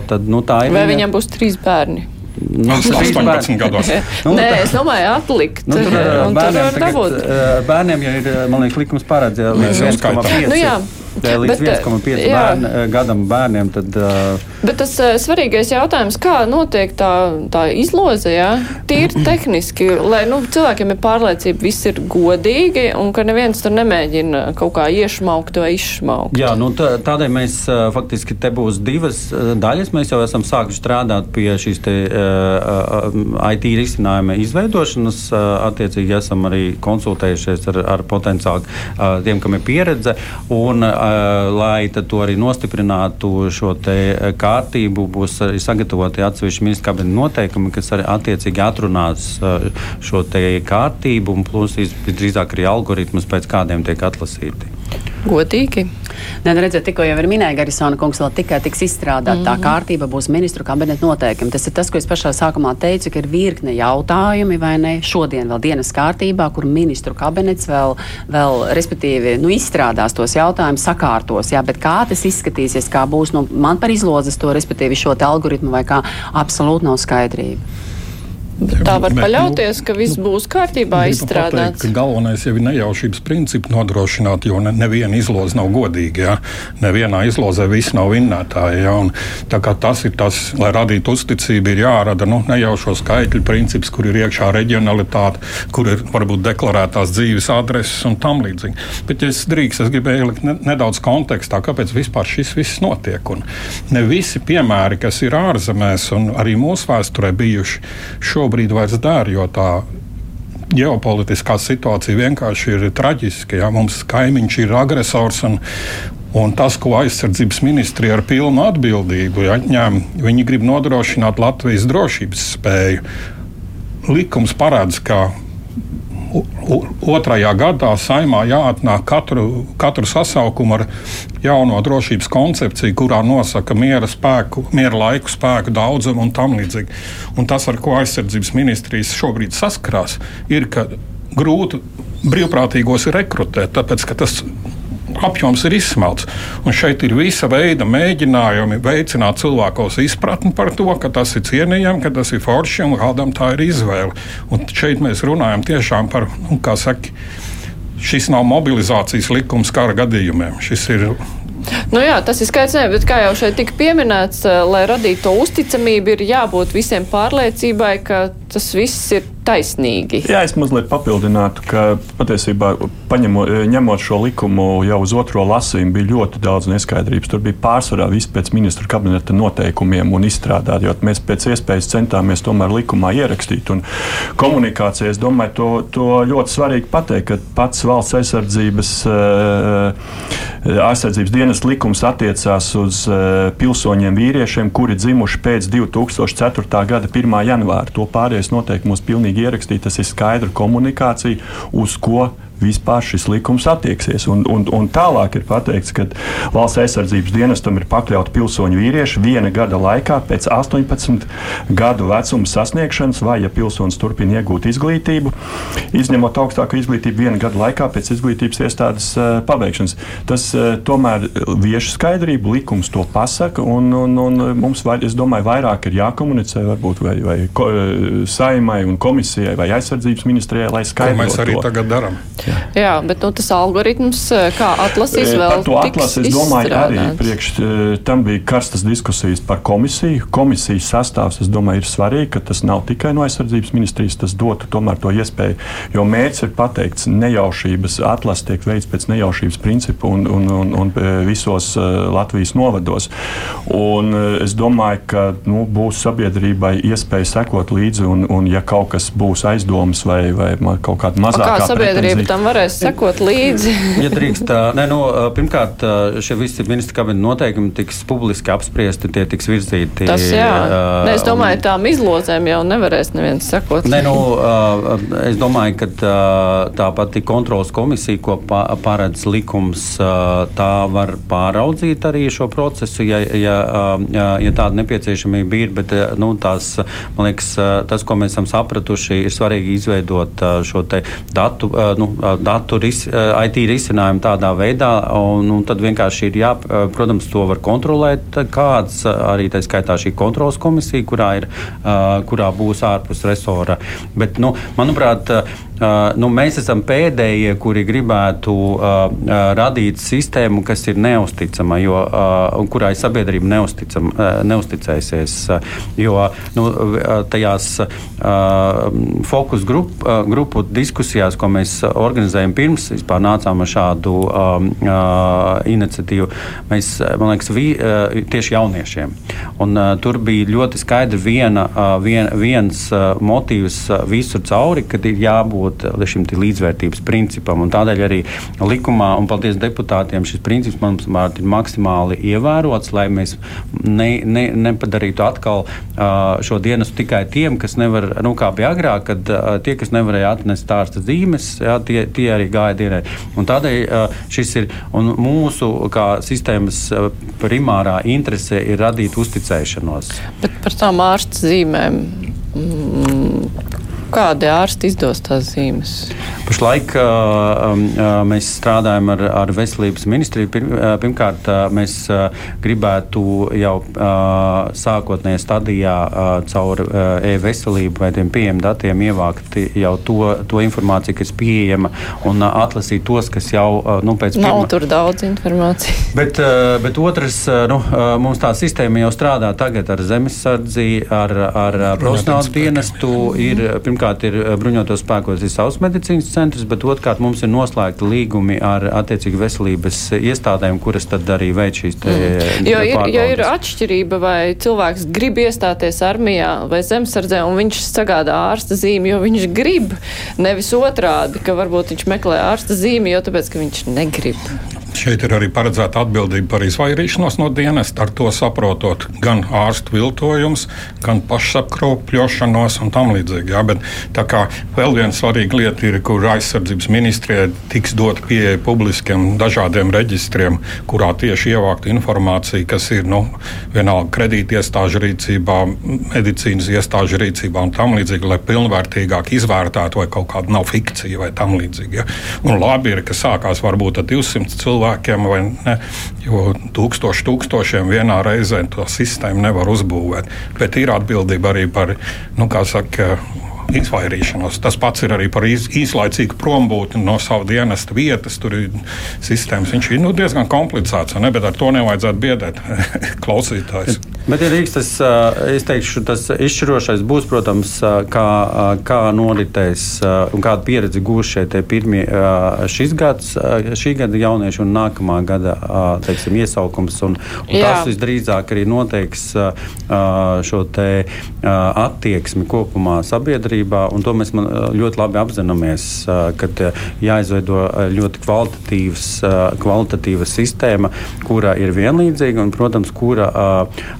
tad nu, tā ir. Vai viņa... viņam būs trīs bērni? Nu, 18 gados. nu, Nē, es domāju, atlikt. Nu, tur, bērniem, tagad, bērniem jau ir, man liekas, likums parāds līdz 1,5. Nu, jā, līdz 1,5 bērn, gadam bērniem. Tad, uh, Bet tas uh, svarīgais jautājums, kā notiek tā, tā izloze, jā? tīri tehniski, lai nu, cilvēkiem ir pārliecība, viss ir godīgi un ka neviens tur nemēģina kaut kā iešmaukt vai izšmaukt. Jā, nu, tā, tādēļ mēs uh, faktiski te būs divas uh, daļas. Mēs jau esam sākuši strādāt pie šīs te, uh, IT risinājuma izveidošanas. Uh, attiecīgi esam arī konsultējušies ar, ar potenciāli uh, tiem, kam ir pieredze. Un, uh, Eh, lai to arī nostiprinātu šo eh, kārtību, būs arī sagatavoti atsevišķi ministra kabineta noteikumi, kas arī attiecīgi atrunās eh, šo kārtību un plus visdrīzāk arī algoritmus, pēc kādiem tiek atlasīti. Godīgi. Nē, nu redziet, tikko jau ir minēja Garisona kungs, vēl tikai tiks izstrādāta mm -hmm. tā mhm. kārtība, būs ministru kabineta noteikumi. Tas ir tas, ko es pašā sākumā teicu, ka ir virkne jautājumi vai ne šodien vēl dienas kārtībā, kur ministru kabinets vēl, vēl respektīvi, nu, izstrādās tos jautājumus, sakārtos. Jā, bet kā tas izskatīsies, kā būs, nu, man par izlozes to, respektīvi, šo algoritmu vai kā, absolūti nav skaidrība. Tā var bet, paļauties, nu, ka viss nu, būs kārtībā izstrādāts. Pateikt, galvenais jau ir nejaušības principu nodrošināt, jo ne, neviena izloze nav godīga. Ja? Nevienā izlozē viss nav vinnētāji. Ja? Un, tas ir tas, lai radītu uzticību, ir jārada nu, nejaušo skaitļu princips, kur ir iekšā reģionalitāte, kur ir varbūt deklarētās dzīves adreses un tam līdzīgi. Bet, ja es drīkst, es gribēju ielikt ne, nedaudz kontekstā, kāpēc vispār šis viss notiek. Un ne visi piemēri, kas ir ārzemēs un arī mūsu vēsturē bijuši, šobrīd šobrīd vairs dara, jo tā ģeopolitiskā situācija vienkārši ir traģiska. Ja? Mums kaimiņš ir agresors. Un, Un tas, ko aizsardzības ministrija ar pilnu atbildību ja, ņem, viņi grib nodrošināt Latvijas drošības spēju. Likums paredz, ka otrajā gadā saimā jāatnāk katru, katru sasaukumu ar jauno drošības koncepciju, kurā nosaka miera, spēku, miera laiku, spēku daudzumu un tam līdzīgi. Un tas, ar ko aizsardzības ministrijas šobrīd saskarās, ir, grūti brīvprātīgos rekrutēt, tāpēc ka tas apjoms ir izsmelts. Un šeit ir visa veida mēģinājumi veicināt cilvēkos izpratni par to, ka tas ir cienījami, ka tas ir forši un kādam tā ir izvēle. Un šeit mēs runājam tiešām par, nu, kā saka, šis nav mobilizācijas likums kara gadījumiem. Šis ir Nu jā, tas ir skaidrs, ne, bet kā jau šeit tika pieminēts, lai radītu to uzticamību, ir jābūt visiem pārliecībai, ka tas viss ir taisnīgi. Jā, es mazliet papildinātu, ka patiesībā paņemot, ņemot šo likumu jau uz otro lasījumu, bija ļoti daudz neskaidrības. Tur bija pārsvarā viss pēc ministra kabineta noteikumiem un izstrādāt, jo mēs pēc iespējas centāmies tomēr likumā ierakstīt. Un komunikācijā, es domāju, to, to ļoti svarīgi pateikt, ka pats valsts aizsardzības, aizsardzības dienas likums attiecās uz pilsoņiem vīriešiem, kuri dzimuši pēc 2004. gada 1. janvāra. To pārējais pārējais noteikumos pilnīgi ierakstīts, tas ir skaidra komunikācija, uz ko vispār šis likums attieksies. Un, un, un tālāk ir pateikts, ka valsts aizsardzības dienestam ir pakļauti pilsoņu vīrieši viena gada laikā pēc 18 gadu vecuma sasniegšanas, vai, ja pilsonis turpina iegūt izglītību, izņemot augstāko izglītību viena gada laikā pēc izglītības iestādes uh, pabeigšanas. Tas uh, tomēr vieš skaidrību, likums to pasaka, un, un, un mums, vai, es domāju, vairāk ir jākomunicē varbūt vai, vai ko, saimai un komisijai vai aizsardzības ministrijai, lai skaidrotu. Mēs arī to. tagad darām. Jā, bet nu, tas algoritms, eh, kā atlasīs, vēl par to atlases, es domāju, izstrādāts. arī priekš eh, tam bija karstas diskusijas par komisiju. Komisijas sastāvs, es domāju, ir svarīgi, ka tas nav tikai no aizsardzības ministrijas, tas dotu tomēr to iespēju, jo mērķis ir pateikts nejaušības, atlases tiek veikts pēc nejaušības principu un, un, un, un visos Latvijas novados. Un es domāju, ka nu, būs sabiedrībai iespēja sekot līdzi, un, un ja kaut kas būs aizdomas vai, vai kaut kāda mazāka. Kā sabiedrība tam tam varēs sekot līdzi. ja drīkst, ne, nu, pirmkārt, šie visi ministra kabineta noteikumi tiks publiski apspriesti, tie tiks virzīti. Tas jā. Ne, es domāju, tām izlozēm jau nevarēs neviens sekot. Ne, nu, es domāju, ka tā pati kontrolas komisija, ko paredz likums, tā var pāraudzīt arī šo procesu, ja, ja, ja, ja tāda nepieciešamība ir. Bet, nu, tās, man liekas, tas, ko mēs esam sapratuši, ir svarīgi izveidot šo datu, nu, datu ris, IT risinājumu tādā veidā, un, un tad vienkārši ir jā, protams, to var kontrolēt kāds, arī tā skaitā šī kontrolas komisija, kurā, ir, kurā būs ārpus resora. Bet, nu, manuprāt, Uh, nu, mēs esam pēdējie, kuri gribētu uh, uh, radīt sistēmu, kas ir neusticama, jo, uh, kurai sabiedrība neusticam, uh, neusticēsies. Uh, jo nu, tajās uh, fokus grup, uh, grupu diskusijās, ko mēs organizējam pirms vispār nācām ar šādu um, uh, iniciatīvu, mēs, man liekas, vi, uh, tieši jauniešiem. Un, uh, tur bija ļoti skaidri viena, uh, vien, viens uh, motīvs uh, visur cauri, kad ir jābūt jābūt šim līdzvērtības principam. Tādēļ arī likumā, un paldies deputātiem, šis princips manuprāt ir maksimāli ievērots, lai mēs ne, ne, nepadarītu atkal uh, šo dienestu tikai tiem, kas nevar, nu, kā bija agrāk, kad uh, tie, kas nevarēja atnest ārsta zīmes, jā, tie, tie arī gāja dienai. Un tādēļ uh, šis ir mūsu sistēmas primārā interese ir radīt uzticēšanos. Bet par tām ārsta zīmēm. Kādi ārsti izdos tās zīmes? Pašlaik uh, mēs strādājam ar, ar veselības ministriju. Pirmkārt, mēs gribētu jau sākotnējā stadijā caur e-veselību vai tiem pieejamiem datiem ievākt jau to, to informāciju, kas pieejama un atlasīt tos, kas jau nu, pēc tam. Nav pirma... tur daudz informācijas. Bet, bet otrs, nu, mums tā sistēma jau strādā tagad ar zemesardzi, ar, ar profesionālu dienestu. Ir, pirmkārt, pirmkārt ir eh, bruņotos spēkos ir savs medicīnas centrs, bet otrkārt mums ir noslēgti līgumi ar attiecīgi veselības iestādēm, kuras tad arī veic šīs te. Mm. Jo ir, jo ir atšķirība, vai cilvēks grib iestāties armijā vai zemesardzē, un viņš sagādā ārsta zīmi, jo viņš grib, nevis otrādi, ka varbūt viņš meklē ārsta zīmi, jo tāpēc, ka viņš negrib. Šeit ir arī paredzēta atbildība par izvairīšanos no dienesta, ar to saprotot gan ārstu viltojums, gan pašapkropļošanos un tam līdzīgi. Jā, bet tā kā vēl viena svarīga lieta ir, kur aizsardzības ministrijai tiks dot pieeja publiskiem dažādiem reģistriem, kurā tieši ievākt informāciju, kas ir nu, vienalga kredītiestāžu rīcībā, medicīnas iestāžu rīcībā un tam līdzīgi, lai pilnvērtīgāk izvērtētu, vai kaut kāda nav fikcija vai tam līdzīgi. Ja. Un labi ir, ka sākās varbūt ar 200 cilvēku cilvēkiem, vai ne? Jo tūkstoši tūkstošiem vienā reizē to sistēmu nevar uzbūvēt. Bet ir atbildība arī par, nu, kā saka, izvairīšanos. Tas pats ir arī par īs, īslaicīgu prombūtni no sava dienesta vietas. Tur ir sistēmas. Viņš ir nu, diezgan komplicēts, ne? bet ar to nevajadzētu biedēt klausītājus. Bet, ja rīks, tas, es teikšu, tas izšķirošais būs, protams, kā, kā noritēs un kādu pieredzi gūs šie pirmie šis gads, šī gada jaunieši un nākamā gada teiksim, iesaukums. Un, un tas visdrīzāk arī noteiks šo attieksmi kopumā sabiedrībā sabiedrībā, un to mēs ļoti labi apzināmies, ka jāizveido ļoti kvalitatīvs, kvalitatīva sistēma, kura ir vienlīdzīga un, protams, kura,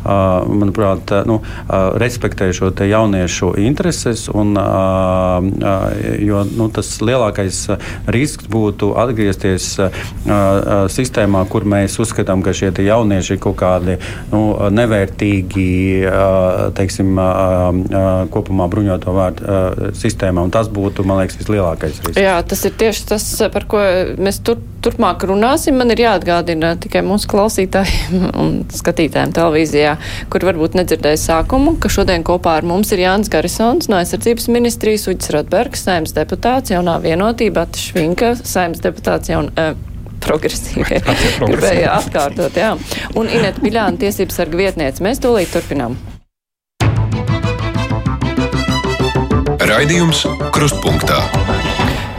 manuprāt, nu, respektē šo jauniešu intereses. Un, jo nu, tas lielākais risks būtu atgriezties sistēmā, kur mēs uzskatām, ka šie jaunieši ir kaut kādi nu, nevērtīgi, teiksim, kopumā bruņoto vārdu uh, sistēmā. Tas būtu, man liekas, vislielākais risks. Jā, tas ir tieši tas, par ko mēs tur, turpmāk runāsim. Man ir jāatgādina tikai mūsu klausītājiem un skatītājiem televīzijā, kur varbūt nedzirdēja sākumu, ka šodien kopā ar mums ir Jānis Garisons no aizsardzības ministrijas, Uģis Rotbergs, saimnes deputāts, jaunā vienotība, Atšvinka, saimnes deputāts, jaun, uh, progresīvie. Gribēju atkārtot, jā. Un Ineta Biļāna, tiesības sarga vietniece. Mēs tūlīt turpinām. Raidījums Krustpunktā.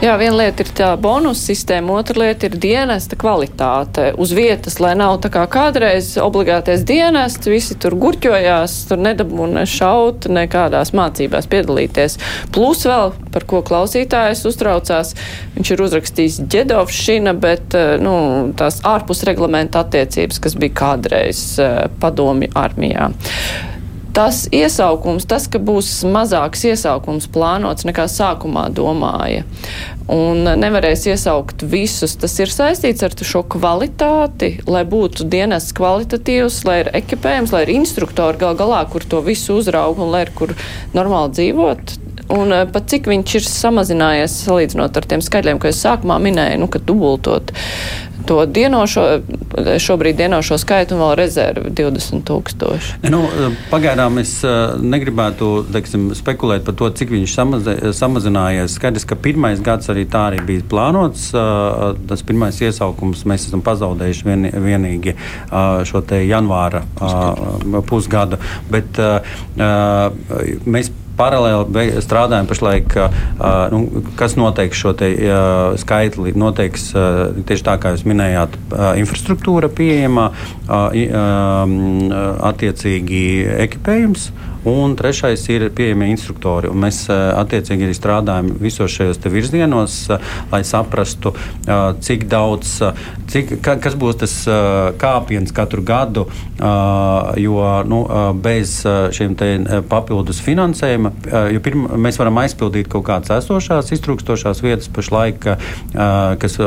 Jā, viena lieta ir tā bonus sistēma, otra lieta ir dienesta kvalitāte uz vietas, lai nav tā kā kādreiz obligātais dienests, visi tur gurķojās, tur nedabūna ne šaut, nekādās mācībās piedalīties. Plus vēl, par ko klausītājs uztraucās, viņš ir uzrakstījis ģedovšina, bet eh, nu, tās ārpus reglamenta attiecības, kas bija kādreiz eh, padomi armijā tas iesaukums, tas, ka būs mazāks iesaukums plānots nekā sākumā domāja, un nevarēs iesaukt visus, tas ir saistīts ar šo kvalitāti, lai būtu dienas kvalitatīvs, lai ir ekipējums, lai ir instruktori gal galā, kur to visu uzrauga un lai ir kur normāli dzīvot. Un eh, pat cik viņš ir samazinājies salīdzinot ar tiem skaļiem, ko es sākumā minēju, nu, ka dubultot to dienošo, šobrīd dienošo skaitu un vēl rezervi 20 tūkstoši. Nu, pagaidām es negribētu teiksim, spekulēt par to, cik viņš samazi, samazinājies. Skaidrs, ka pirmais gads arī tā arī bija plānots. Tas pirmais iesaukums mēs esam pazaudējuši vien, vienīgi šo te janvāra pusgadu. Bet mēs paralēli strādājam pašlaik, nu, kas noteiks šo te, skaitli. Noteiks tieši tā, kā jūs minējāt, infrastruktūra pieejama, attiecīgi ekipējums. Un trešais ir pieejami instruktori. Un mēs attiecīgi arī strādājam visos šajos virzienos, lai saprastu, cik daudz, cik, kas būs tas kāpiens katru gadu. Jo nu, bez šiem papildus finansējuma, jo pirm, mēs varam aizpildīt kaut kādas esošās, iztrūkstošās vietas pašlaik, kas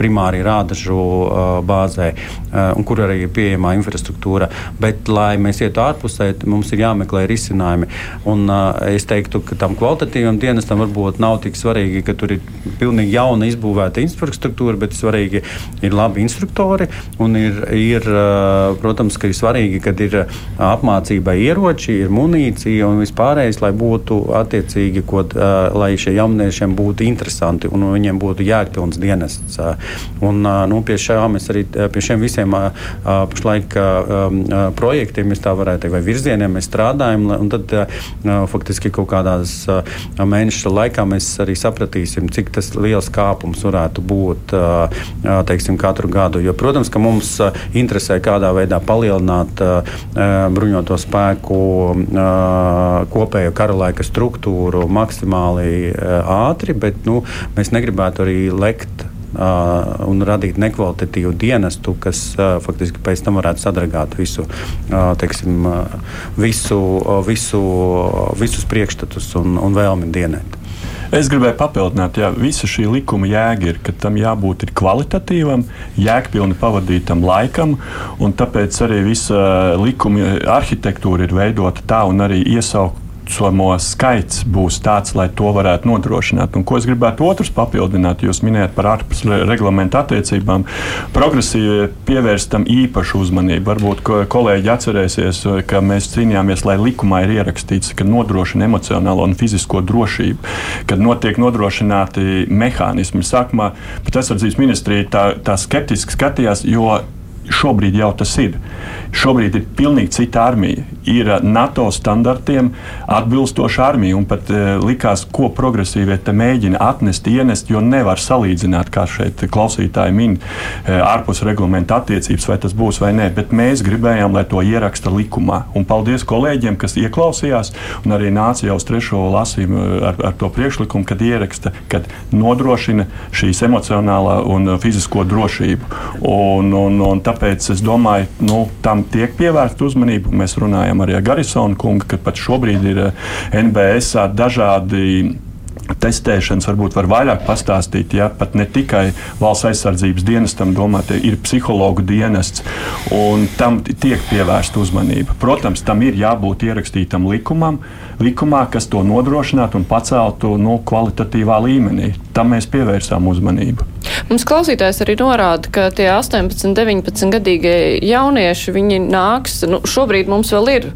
primāri ir rādažu bāzē, un kur arī ir pieejamā infrastruktūra. Bet, lai mēs ietu ārpusē, bet mums ir jāmeklē risinājumi. Un, uh, es teiktu, ka tam kvalitatīvam dienestam varbūt nav tik svarīgi, ka tur ir pilnīgi jauna izbūvēta infrastruktūra, bet svarīgi ir labi instruktori ir, ir uh, protams, ka ir svarīgi, kad ir apmācībai ieroči, ir munīcija un vispārējais, lai būtu attiecīgi, ko, uh, lai šie jauniešiem būtu interesanti un viņiem būtu jēgpilns dienests. Un, nu, pie, šā, arī pie šiem visiem pašlaik projektiem, tā varētu teikt, vai virzieniem, virzieniem mēs strādājam. Tad faktiski kaut kādās mēneša laikā mēs arī sapratīsim, cik tas liels kāpums varētu būt teiksim, katru gadu. Jo, protams, ka mums interesē kādā veidā palielināt bruņoto spēku kopējo karalaika struktūru maksimāli ātri, bet nu, mēs negribētu arī lekt un radīt nekvalitatīvu dienestu, kas uh, faktiski pēc tam varētu sadragāt visu, uh, teiksim, visu, visu, visus priekšstatus un, un vēlmi dienēt. Es gribēju papildināt, ka visa šī likuma jēga ir, ka tam jābūt kvalitatīvam, jēgpilni pavadītam laikam, un tāpēc arī visa likuma arhitektūra ir veidota tā un arī iesaukt vecumu skaits būs tāds, lai to varētu nodrošināt. Un, ko es gribētu otrs papildināt, jūs minējat par ārpus reglamentu attiecībām, progresīvi pievērst tam īpašu uzmanību. Varbūt kolēģi atcerēsies, ka mēs cīnījāmies, lai likumā ir ierakstīts, ka nodrošina emocionālo un fizisko drošību, kad notiek nodrošināti mehānismi. Sākumā pat aizsardzības ministrija tā, tā skeptiski skatījās, jo šobrīd jau tas ir. Šobrīd ir pilnīgi cita armija. Ir eh, NATO standartiem atbilstoša armija. Un pat uh, likās, ko progresīvie te mēģina atnest, ienest, jo nevar salīdzināt, kā šeit klausītāji min, uh, ārpus reglamenta attiecības, vai tas būs vai nē. Bet mēs gribējām, lai to ieraksta likumā. Un paldies kolēģiem, kas ieklausījās un arī nāca jau uz trešo lasījumu ar, ar to priekšlikumu, kad ieraksta, kad nodrošina šīs emocionālā un fizisko drošību. Un, un, un tāpēc es domāju, nu, tam tam tiek pievērsta uzmanība. Mēs runājam arī ar Garisonu kungu, ka pat šobrīd ir eh, NBS dažādi testēšanas varbūt var vairāk pastāstīt. Ja, pat ne tikai valsts aizsardzības dienestam domāt, ir psihologu dienests, un tam tiek pievērsta uzmanība. Protams, tam ir jābūt ierakstītam likumam, likumā, kas to nodrošinātu un paceltu nu, kvalitatīvā līmenī. Tam mēs pievērsām uzmanību. Mums klausītājs arī norāda, ka tie 18, 19 gadīgie jaunieši, viņi nāks, nu, šobrīd mums vēl ir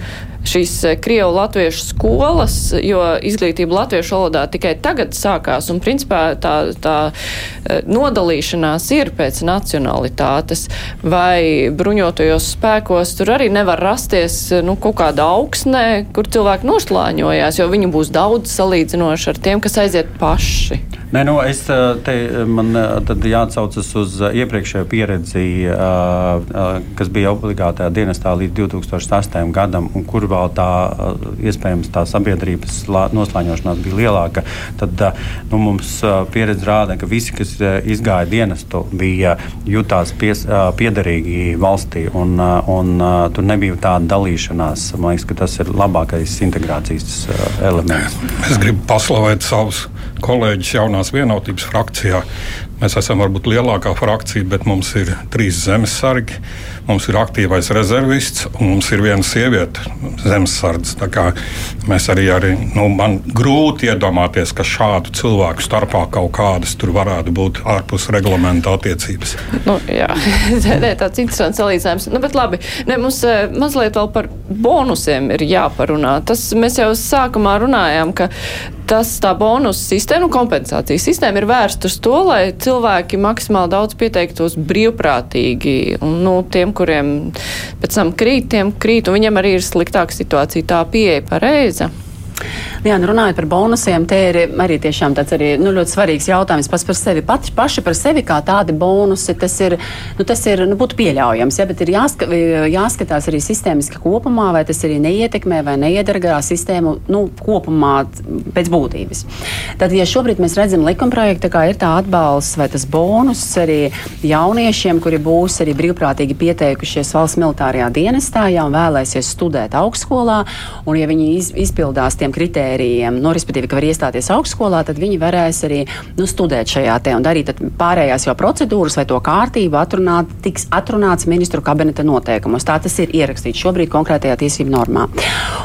šīs eh, Krievu latviešu skolas, jo izglītība latviešu valodā tikai tagad sākās, un principā tā, tā eh, nodalīšanās ir pēc nacionalitātes, vai bruņotajos spēkos tur arī nevar rasties nu, kaut kāda augsnē, kur cilvēki nošlāņojās, jo viņu būs daudz salīdzinoši ar tiem, kas aiziet paši. Nē, nu, es te man jāatsaucas uz iepriekšējo pieredzi, kas bija obligātajā dienestā līdz 2008. gadam, un kur vēl tā iespējams tā sabiedrības noslēņošanās bija lielāka. Tad nu, mums pieredze rāda, ka visi, kas izgāja dienestu, bija jutās pies, piederīgi valstī, un, un tur nebija tāda dalīšanās. Man liekas, ka tas ir labākais integrācijas elements. Es gribu paslavēt savus kolēģis jaunās vienotības frakcijā. Mēs esam varbūt lielākā frakcija, bet mums ir trīs zemesargi, mums ir aktīvais rezervists un mums ir viena sieviete zemesardzes. Mēs arī, arī nu, man grūti iedomāties, ka šādu cilvēku starpā kaut kādas tur varētu būt ārpus reglamenta attiecības. Nu, jā, tāds interesants salīdzinājums. Nu, bet labi, ne, mums eh, mazliet vēl par bonusiem ir jāparunā. Tas mēs jau sākumā runājām, ka tas tā bonusu sistēma, kompensācijas sistēma ir vērsta uz to, lai cilvēki maksimāli daudz pieteiktos brīvprātīgi. Un, nu, tiem, kuriem pēc tam krīt, tiem krīt, un viņiem arī ir sliktāka situācija. Tā pieeja pareiza. Jā, nu runājot par bonusiem, te ir arī tiešām tāds arī, nu, ļoti svarīgs jautājums pats par sevi. Pat, paši par sevi kā tādi bonusi, tas ir, nu, tas ir, nu, būtu pieļaujams, ja, bet ir jāska, jāskatās arī sistēmiski kopumā, vai tas arī neietekmē vai neiedargā sistēmu nu, kopumā pēc būtības. Tad, ja šobrīd mēs redzam likumprojektu, kā ir tā atbalsts vai tas bonus arī jauniešiem, kuri būs arī brīvprātīgi pieteikušies valsts militārajā dienestā, jau vēlēsies studēt augstskolā, un ja viņi iz, izpildās tiem kritērijiem, kritērijiem, nu, respektīvi, ka var iestāties augstskolā, tad viņi varēs arī nu, studēt šajā te un darīt pārējās jau procedūras vai to kārtību atrunāt, tiks atrunāts ministru kabineta noteikumos. Tā tas ir ierakstīts šobrīd konkrētajā tiesību normā.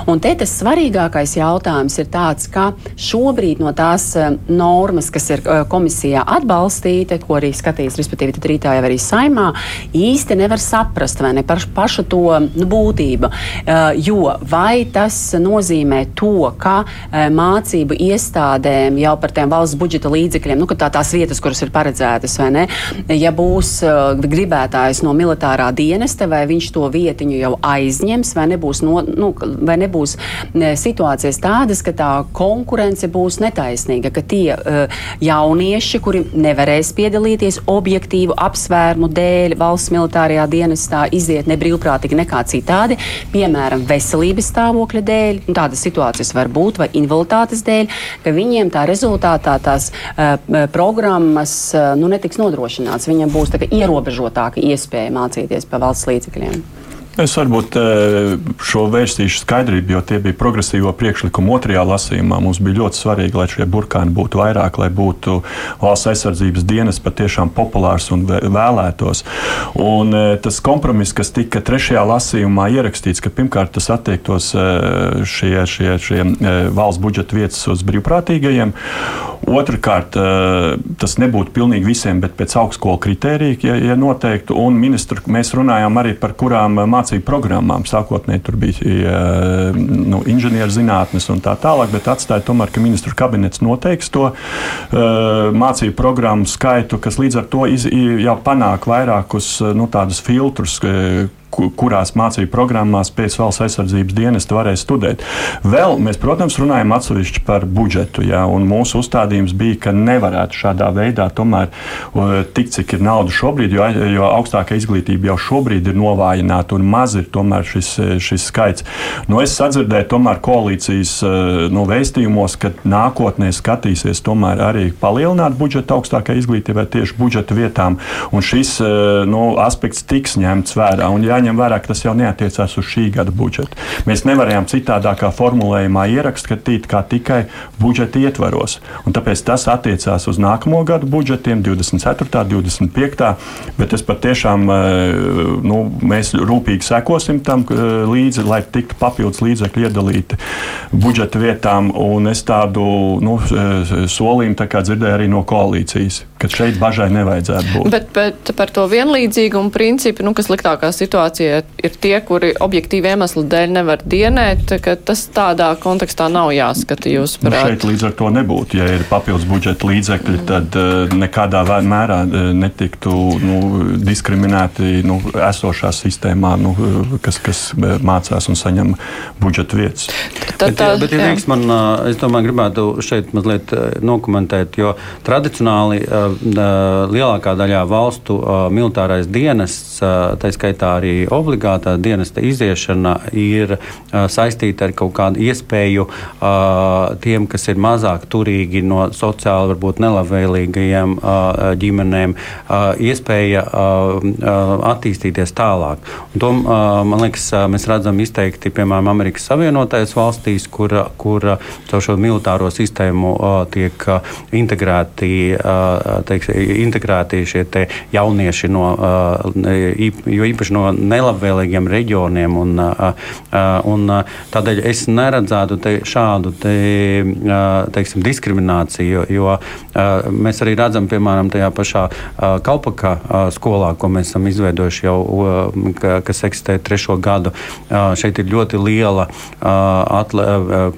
Un te tas svarīgākais jautājums ir tāds, ka šobrīd no tās eh, normas, kas ir eh, komisijā atbalstīta, ko arī skatīs, respektīvi, tad rītā jau arī saimā, īsti nevar saprast vai ne par pašu to nu, būtību. Uh, jo vai tas nozīmē to, ka mācību iestādēm jau par tiem valsts budžeta līdzekļiem, nu, tā, tās vietas, kuras ir paredzētas, vai ne? Ja būs uh, gribētājs no militārā dienesta, vai viņš to vietiņu jau aizņems, vai nebūs, no, nu, vai nebūs ne, situācijas tādas, ka tā konkurence būs netaisnīga, ka tie uh, jaunieši, kuri nevarēs piedalīties objektīvu apsvērumu dēļ valsts militārajā dienestā, iziet nebrīvprātīgi nekā citādi, piemēram, veselības stāvokļa dēļ, tādas situācijas var būt vai invaliditātes dēļ, ka viņiem tā rezultātā tās uh, programmas uh, nu, netiks nodrošināts. Viņiem būs ierobežotāka iespēja mācīties pa valsts līdzekļiem. Es varbūt eh, šo vērstīšu skaidrību, jo tie bija progresīvo priekšlikumu otrajā lasījumā. Mums bija ļoti svarīgi, lai šie burkāni būtu vairāk, lai būtu valsts aizsardzības dienas patiešām populārs un vēlētos. Un eh, tas kompromiss, kas tika trešajā lasījumā ierakstīts, ka pirmkārt tas attiektos eh, šie, šie, šie valsts budžeta vietas uz brīvprātīgajiem. Otrakārt, tas nebūtu pilnīgi visiem, bet pēc augstskolu kritērija, ja, ja noteiktu. Un ministru mēs runājām arī par kurām mācībām mācību programmām. Sākotnēji tur bija nu, inženierzinātnes un tā tālāk, bet atstāja tomēr, ka ministru kabinets noteiks to mācību programmu skaitu, kas līdz ar to iz, jau panāk vairākus nu, tādus filtrus, kurās mācību programmās pēc valsts aizsardzības dienesta varēs studēt. Vēl mēs, protams, runājam atsevišķi par budžetu, jā, un mūsu uzstādījums bija, ka nevarētu šādā veidā tomēr tik, cik ir nauda šobrīd, jo, jo augstākā izglītība jau šobrīd ir novājināta un maz ir tomēr šis, šis skaits. Nu, es sadzirdēju tomēr koalīcijas nu, vēstījumos, ka nākotnē skatīsies tomēr arī palielināt budžetu augstākajai izglītībai tieši budžeta vietām, un šis nu, aspekts tiks ņemts vērā. Un, jāņem jāņem vērā, ka tas jau neatiecās uz šī gada budžetu. Mēs nevarējām citādākā formulējumā ierakstīt kā tikai budžeta ietvaros. Un tāpēc tas attiecās uz nākamo gadu budžetiem, 24. un 25. Bet es patiešām eh, nu, mēs rūpīgi sekosim tam eh, līdzi, lai tiktu papildus līdzekļi iedalīti budžeta vietām. Un es tādu nu, solījumu tā dzirdēju arī no koalīcijas. Ka šeit bažai nevajadzētu būt. Bet, bet par to vienlīdzīgumu principu, nu, kas liktākā situācijā ir tie, kuri objektīvi iemeslu dēļ nevar dienēt, ka tas tādā kontekstā nav jāskata jūs Nu, prāt. šeit līdz ar to nebūtu. Ja ir papildus budžeta līdzekļi, tad uh, nekādā mērā uh, netiktu nu, diskriminēti nu, esošā sistēmā, nu, uh, kas, kas mācās un saņem budžeta vietas. Tad, Bet, bet, ja drīkst man, es domāju, gribētu šeit mazliet ā, nokomentēt, jo tradicionāli lielākā daļā valstu militārais dienests, tā skaitā arī obligātā dienesta iziešana, ir saistīta ar kaut kādu iespēju tiem, kas ir mazāk turīgi no sociāli varbūt nelabvēlīgajiem ģimenēm, iespēja attīstīties tālāk. Un to, man liekas, mēs redzam izteikti, piemēram, Amerikas Savienotajās valstīs, kur, kur ā, caur šo militāro sistēmu tiek integrēti, teiks, integrēti šie te jaunieši no, jo īpaši no nelabvēlīgiem reģioniem. Un, un, tādēļ es neredzētu te šādu te, teiksim, diskrimināciju, jo mēs arī redzam, piemēram, tajā pašā Kalpaka skolā, ko mēs esam izveidojuši jau, kas eksistē trešo gadu. Šeit ir ļoti liela ā,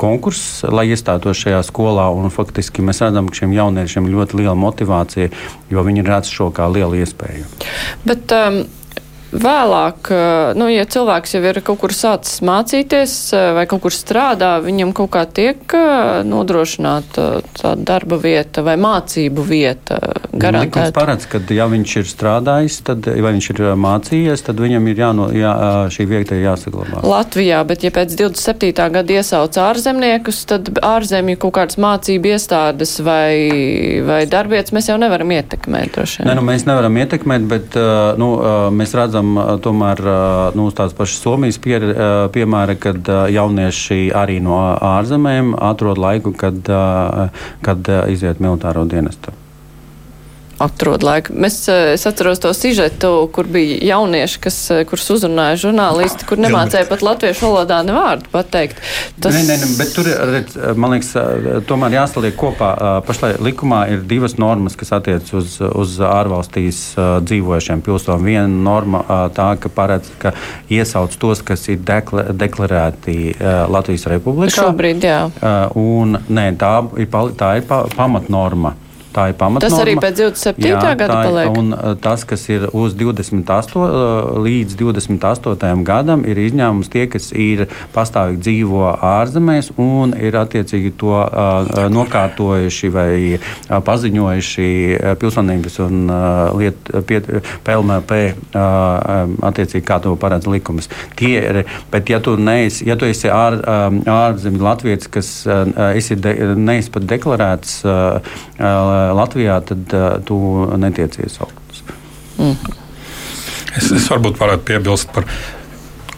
konkurss, lai iestātos šajā skolā. Un, faktiski mēs redzam, ka šiem jauniešiem ir ļoti liela motivācija, jo viņi redz šo kā lielu iespēju. Bet um, vēlāk, nu, ja cilvēks jau ir kaut kur sācis mācīties vai kaut kur strādā, viņam kaut kā tiek nodrošināta tā darba vieta vai mācību vieta Likums garantēta. paredz, ka ja viņš ir strādājis, tad, vai viņš ir mācījies, tad viņam ir jāno, jā, šī vieta jāsaglabā. Latvijā, bet ja pēc 27. gada iesauc ārzemniekus, tad ārzemju kaut kādas mācību iestādes vai, vai darbietas mēs jau nevaram ietekmēt. Nē, nu, mēs nevaram ietekmēt, bet nu, mēs redzam, uh, tomēr nu, tās pašas Somijas pier, piemēra, kad jaunieši arī no ārzemēm atrod laiku, kad, kad iziet militāro dienestu. Atrod laiku. Mēs, eh, es atceros to sižetu, kur bija jaunieši, kas, eh, kurus uzrunāja žurnālisti, kur nemācēja pat latviešu valodā ne vārdu pateikt. Tas... Nē, nē, nē, bet tur redz, man liekas, tomēr jāsaliek kopā. Pašlaik likumā ir divas normas, kas attiecas uz, uz ārvalstīs dzīvojušiem pilsoņiem. Viena norma tā, ka paredz, ka iesauc tos, kas ir dekla, deklarēti Latvijas Republikā. Šobrīd, jā. Un, nē, tā ir, tā ir pa, pamatnorma. Tā ir pamatnorma. Tas arī pēc 27. gada tā ir- paliek? Un uh, tas, kas ir uz 28. uh, līdz 28. gadam, ir izņēmums tie, kas ir pastāvīgi dzīvo ārzemēs un ir attiecīgi to uh, nokārtojuši vai uh, paziņojuši uh, pilsonības un uh, lietu PLMP, uh, um, attiecīgi kā to paredz likums. Tie ir, bet ja tu, neesi, ja tu esi ār, um, ārzemju latviečs, kas uh, esi de, neesi pat deklarēts uh, uh, Latvijā, tad tu netiec iesaukts. Es, es varbūt varētu piebilst par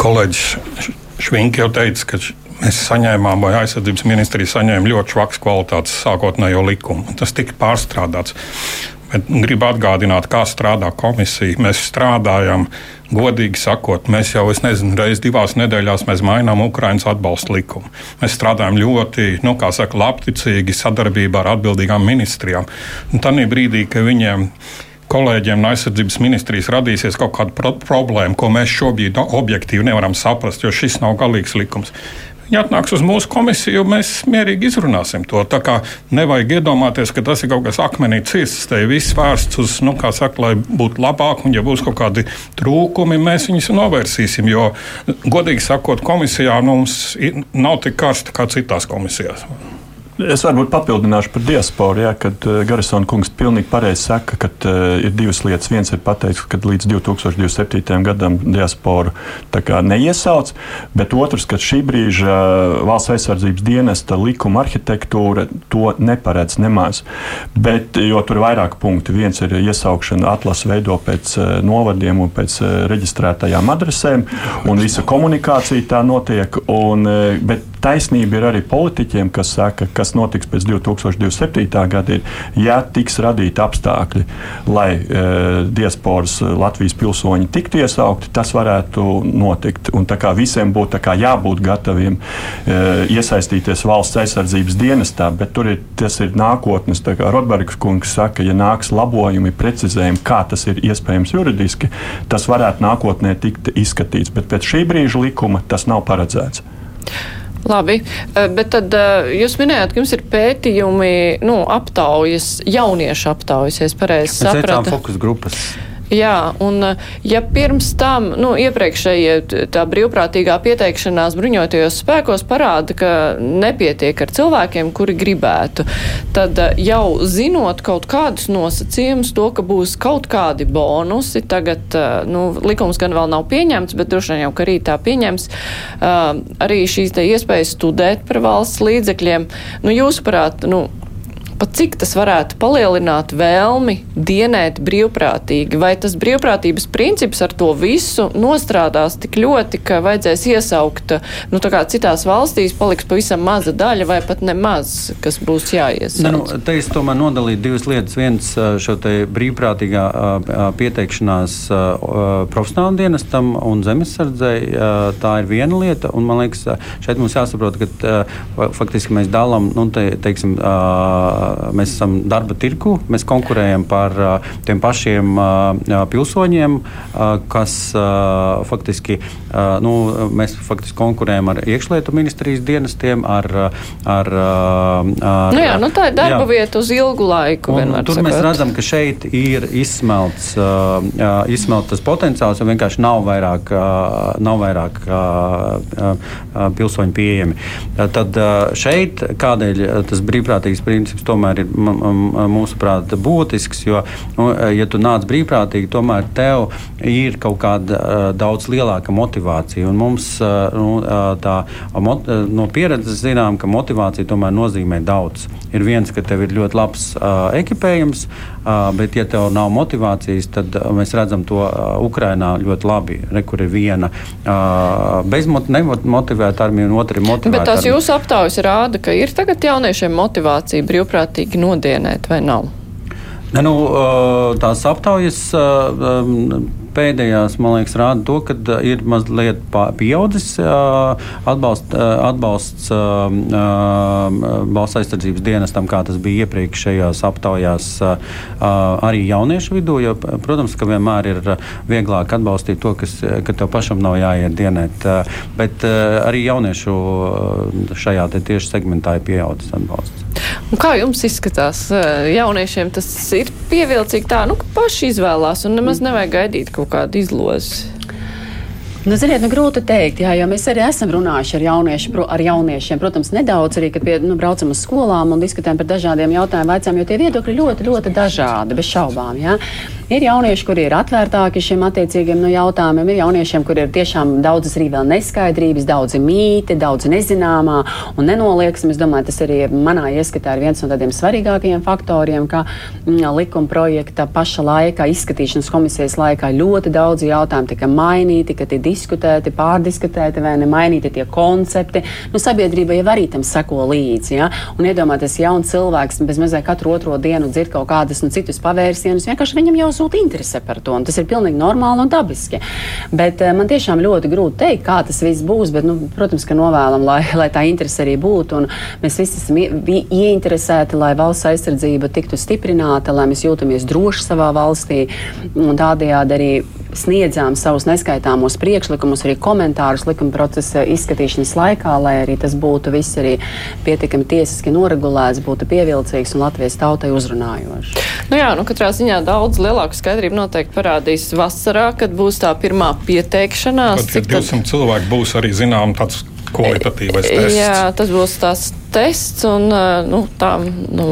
kolēģis Švinki jau teica, ka mēs saņēmām, vai aizsardzības ministrija saņēma ļoti švaks kvalitātes sākotnējo likumu. Tas tika pārstrādāts. Bet gribu atgādināt, kā strādā komisija. Mēs strādājam, godīgi sakot, mēs jau, es nezinu, reizes divās nedēļās mēs mainām Ukraiņas atbalsta likumu. Mēs strādājam ļoti, nu, kā saka, labticīgi sadarbībā ar atbildīgām ministrijām. Tādā brīdī, ka viņiem kolēģiem no aizsardzības ministrijas radīsies kaut kāda pro problēma, ko mēs šobrīd objektīvi nevaram saprast, jo šis nav galīgs likums. Ja atnāks uz mūsu komisiju, mēs mierīgi izrunāsim to. Tā kā nevajag iedomāties, ka tas ir kaut kas akmenī cirsts. Te ir viss vērsts uz, nu, kā saka, lai būtu labāk, un ja būs kaut kādi trūkumi, mēs viņus novērsīsim. Jo, godīgi sakot, komisijā mums i- nav tik karsta kā citās komisijās. Es varbūt papildināšu par diasporu, jā, kad uh, Garisona kungs pilnīgi pareizi saka, ka uh, ir divas lietas. Viens ir pateicis, ka līdz 2027. gadam diasporu neiesauc, bet otrs, ka šī brīža uh, valsts aizsardzības dienesta likuma arhitektūra to neparedz nemaz. Bet, jo tur ir vairāk punkti. Viens ir iesaukšana atlases veido pēc uh, novadiem un pēc uh, reģistrētajām adresēm, un visa komunikācija tā notiek. Un, bet Taisnība ir arī politiķiem, kas saka, kas notiks pēc 2027. gada, ir, ja tiks radīti apstākļi, lai e, diasporas Latvijas pilsoņi tiktu iesaukti, tas varētu notikt. Un tā kā visiem būtu jābūt gataviem e, iesaistīties valsts aizsardzības dienestā, bet tur ir, tas ir nākotnes, kā Rodbergs kungs saka, ja nāks labojumi, precizējumi, kā tas ir iespējams juridiski, tas varētu nākotnē tikt izskatīts. Bet pēc šī brīža likuma tas nav paredzēts. Labi, eh, bet tad eh, jūs minējāt, ka jums ir pētījumi, nu, aptaujas, jauniešu aptaujas, ja es pareizi sapratu. Fokus grupas. Jā, un eh, ja pirms tam, nu, iepriekšējie tā brīvprātīgā pieteikšanās bruņotajos spēkos parāda, ka nepietiek ar cilvēkiem, kuri gribētu, tad eh, jau zinot kaut kādus nosacījumus, to, ka būs kaut kādi bonusi, tagad, eh, nu, likums gan vēl nav pieņemts, bet droši vien jau, ka rītā pieņems, arī šīs te iespējas studēt par valsts līdzekļiem. Nu, jūsuprāt, nu, pa cik tas varētu palielināt vēlmi dienēt brīvprātīgi? Vai tas brīvprātības princips ar to visu nostrādās tik ļoti, ka vajadzēs iesaukt, nu, tā kā citās valstīs paliks pavisam maza daļa vai pat nemaz, kas būs jāiesaukt? Ne, nu, te es tomēr nodalīju divas lietas. Viens šo te brīvprātīgā pieteikšanās profesionāla dienestam un zemesardzei, tā ir viena lieta, un man liekas, šeit mums jāsaprot, ka faktiski mēs dalām, nu, te, teiksim, mēs esam darba tirku, mēs konkurējam par tiem pašiem pilsoņiem, kas faktiski, nu, mēs faktiski konkurējam ar iekšlietu ministrijas dienestiem, ar. ar, ar nu jā, nu tā ir darba jā. vieta uz ilgu laiku. Un, tur sakot. mēs redzam, ka šeit ir izsmelts, izsmelts potenciāls, jo vienkārši nav vairāk, nav vairāk pilsoņu pieejami. Tad šeit kādēļ tas brīvprātīgs princips tomēr tomēr ir mūsuprāt būtisks. Jo, nu, ja tu nāc brīvprātīgi, tomēr tev ir kaut kāda daudz lielāka motivācija. Un mums nu, tā, no pieredzes zinām, ka motivācija tomēr nozīmē daudz. Ir viens, ka tev ir ļoti labs ekipējums, bet, ja tev nav motivācijas, tad mēs redzam to Ukrainā ļoti labi. Re, kur ir viena bezmotivēta armija un otra ir motivēta. Bet tās jūsu aptaujas rāda, ka ir tagad jauniešiem motivācija brīvprātīgi saprātīgi nodienēt vai nav? Ne, nu, tās aptaujas pēdējās, man liekas, rāda to, ka uh, ir mazliet pieaudzis uh, atbalst, uh, atbalsts valsts aizsardzības dienestam, kā tas bija iepriekšējās aptaujās arī jauniešu vidū. Jo, protams, ka vienmēr ir vieglāk atbalstīt to, kas, ka tev pašam nav jāiet dienēt. Bet arī jauniešu šajā tieši segmentā ir pieaudzis atbalsts. Un kā jums izskatās? Jauniešiem tas ir pievilcīgi tā, nu, ka paši izvēlās un nemaz nevajag gaidīt kaut kādu izlozi. Nu, ziniet, nu, grūti pateikt, jā, jo mēs arī esam runājuši ar, jaunieši, ar jauniešiem. Protams, nedaudz arī, kad pie, nu, braucam uz skolām un diskutējam par dažādiem jautājumiem, veicām, jo tie viedokļi ļoti, ļoti dažādi, bez šaubām. Jā. Ir jaunieši, kuri ir atvērtāki šiem attiecīgiem nu, jautājumiem, ir jauniešiem, kuriem ir tiešām daudzas arī vēl neskaidrības, daudzi mīti, daudz nezināmā un nenolieksim. Es domāju, tas arī manā ieskatā ir viens no tādiem svarīgākajiem faktoriem, ka mm, likuma projekta paša laikā, izskatīšanas komisijas laikā ļoti daudz jautājumu tika mainīti, ka tie diskutēti, pārdiskutēti vai nemainīti tie koncepti. Nu, sabiedrība jau arī tam seko līdzi. Ja? Un iedomājieties, jauns cilvēks bez mazliet katru otro dienu dzird kaut kādas nu, citus pavērsienus. Vienkārši viņam jau zūd interese par to. Tas ir pilnīgi normāli un dabiski. Bet uh, man tiešām ļoti grūti pateikt, kā tas viss būs. Bet, nu, protams, ka novēlam, lai, lai tā interese arī būtu. Mēs visi esam ieinteresēti, lai valsts aizsardzība tiktu stiprināta, lai mēs jūtamies droši savā valstī tādējādi arī sniedzām savus neskaitāmos priekšlikumus, arī komentārus likuma procesa izskatīšanas laikā, lai arī tas būtu viss arī pietiekami tiesiski noregulēts, būtu pievilcīgs un Latvijas tautai uzrunājošs. Nu jā, nu katrā ziņā daudz lielāku skaidrību noteikti parādīs vasarā, kad būs tā pirmā pieteikšanās. Tad, kad 200 tad... cilvēki būs arī zinām tāds kvalitatīvais tests. Jā, tas būs tās tests un nu, tā. Nu,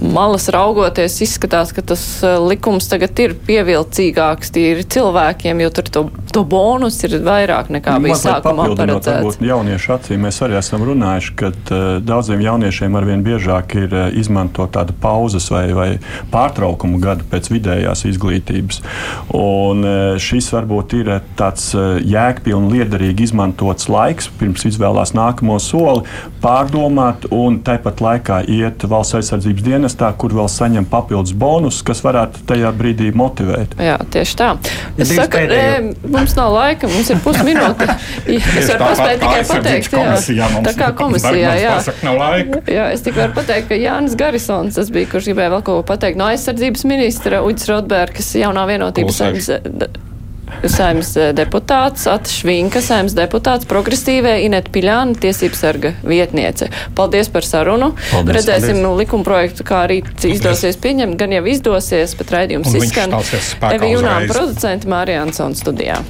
malas raugoties, izskatās, ka tas eh, likums tagad ir pievilcīgāks tīri cilvēkiem, jo tur to to bonus ir vairāk nekā bija Mazliet sākumā paredzēts. jauniešu acīm mēs arī esam runājuši, ka uh, daudziem jauniešiem arvien biežāk ir uh, izmantot tādu pauzes vai, vai pārtraukumu gadu pēc vidējās izglītības. Un uh, šis varbūt ir tāds uh, jēgpilni, liederīgi izmantots laiks, pirms izvēlās nākamo soli, pārdomāt un tāpat laikā iet valsts aizsardzības dienestā, kur vēl saņem papildus bonus, kas varētu tajā brīdī motivēt. Jā, tieši tā. Es Divas saku, e, mums nav laika, mums ir pusminūte. es varu paspēt tikai pateikt, jā, tā kā komisijā, jā. Pasaka, nav laika. Jā, es tikai varu pateikt, ka Jānis Garisons, tas bija, kurš gribēja vēl ko pateikt no aizsardzības ministra Uģis Rotbergs, jaunā vienotības saimnes saimnes deputāts, Atšvinka, saimnes deputāts, progresīvē Inet Piļāna, tiesības sarga vietniece. Paldies par sarunu. Paldies. Redzēsim Paldies. nu, likuma projektu, kā arī izdosies pieņemt, gan jau izdosies, bet raidījums izskan. Evi Junām producenti Mārija Ansona studijā.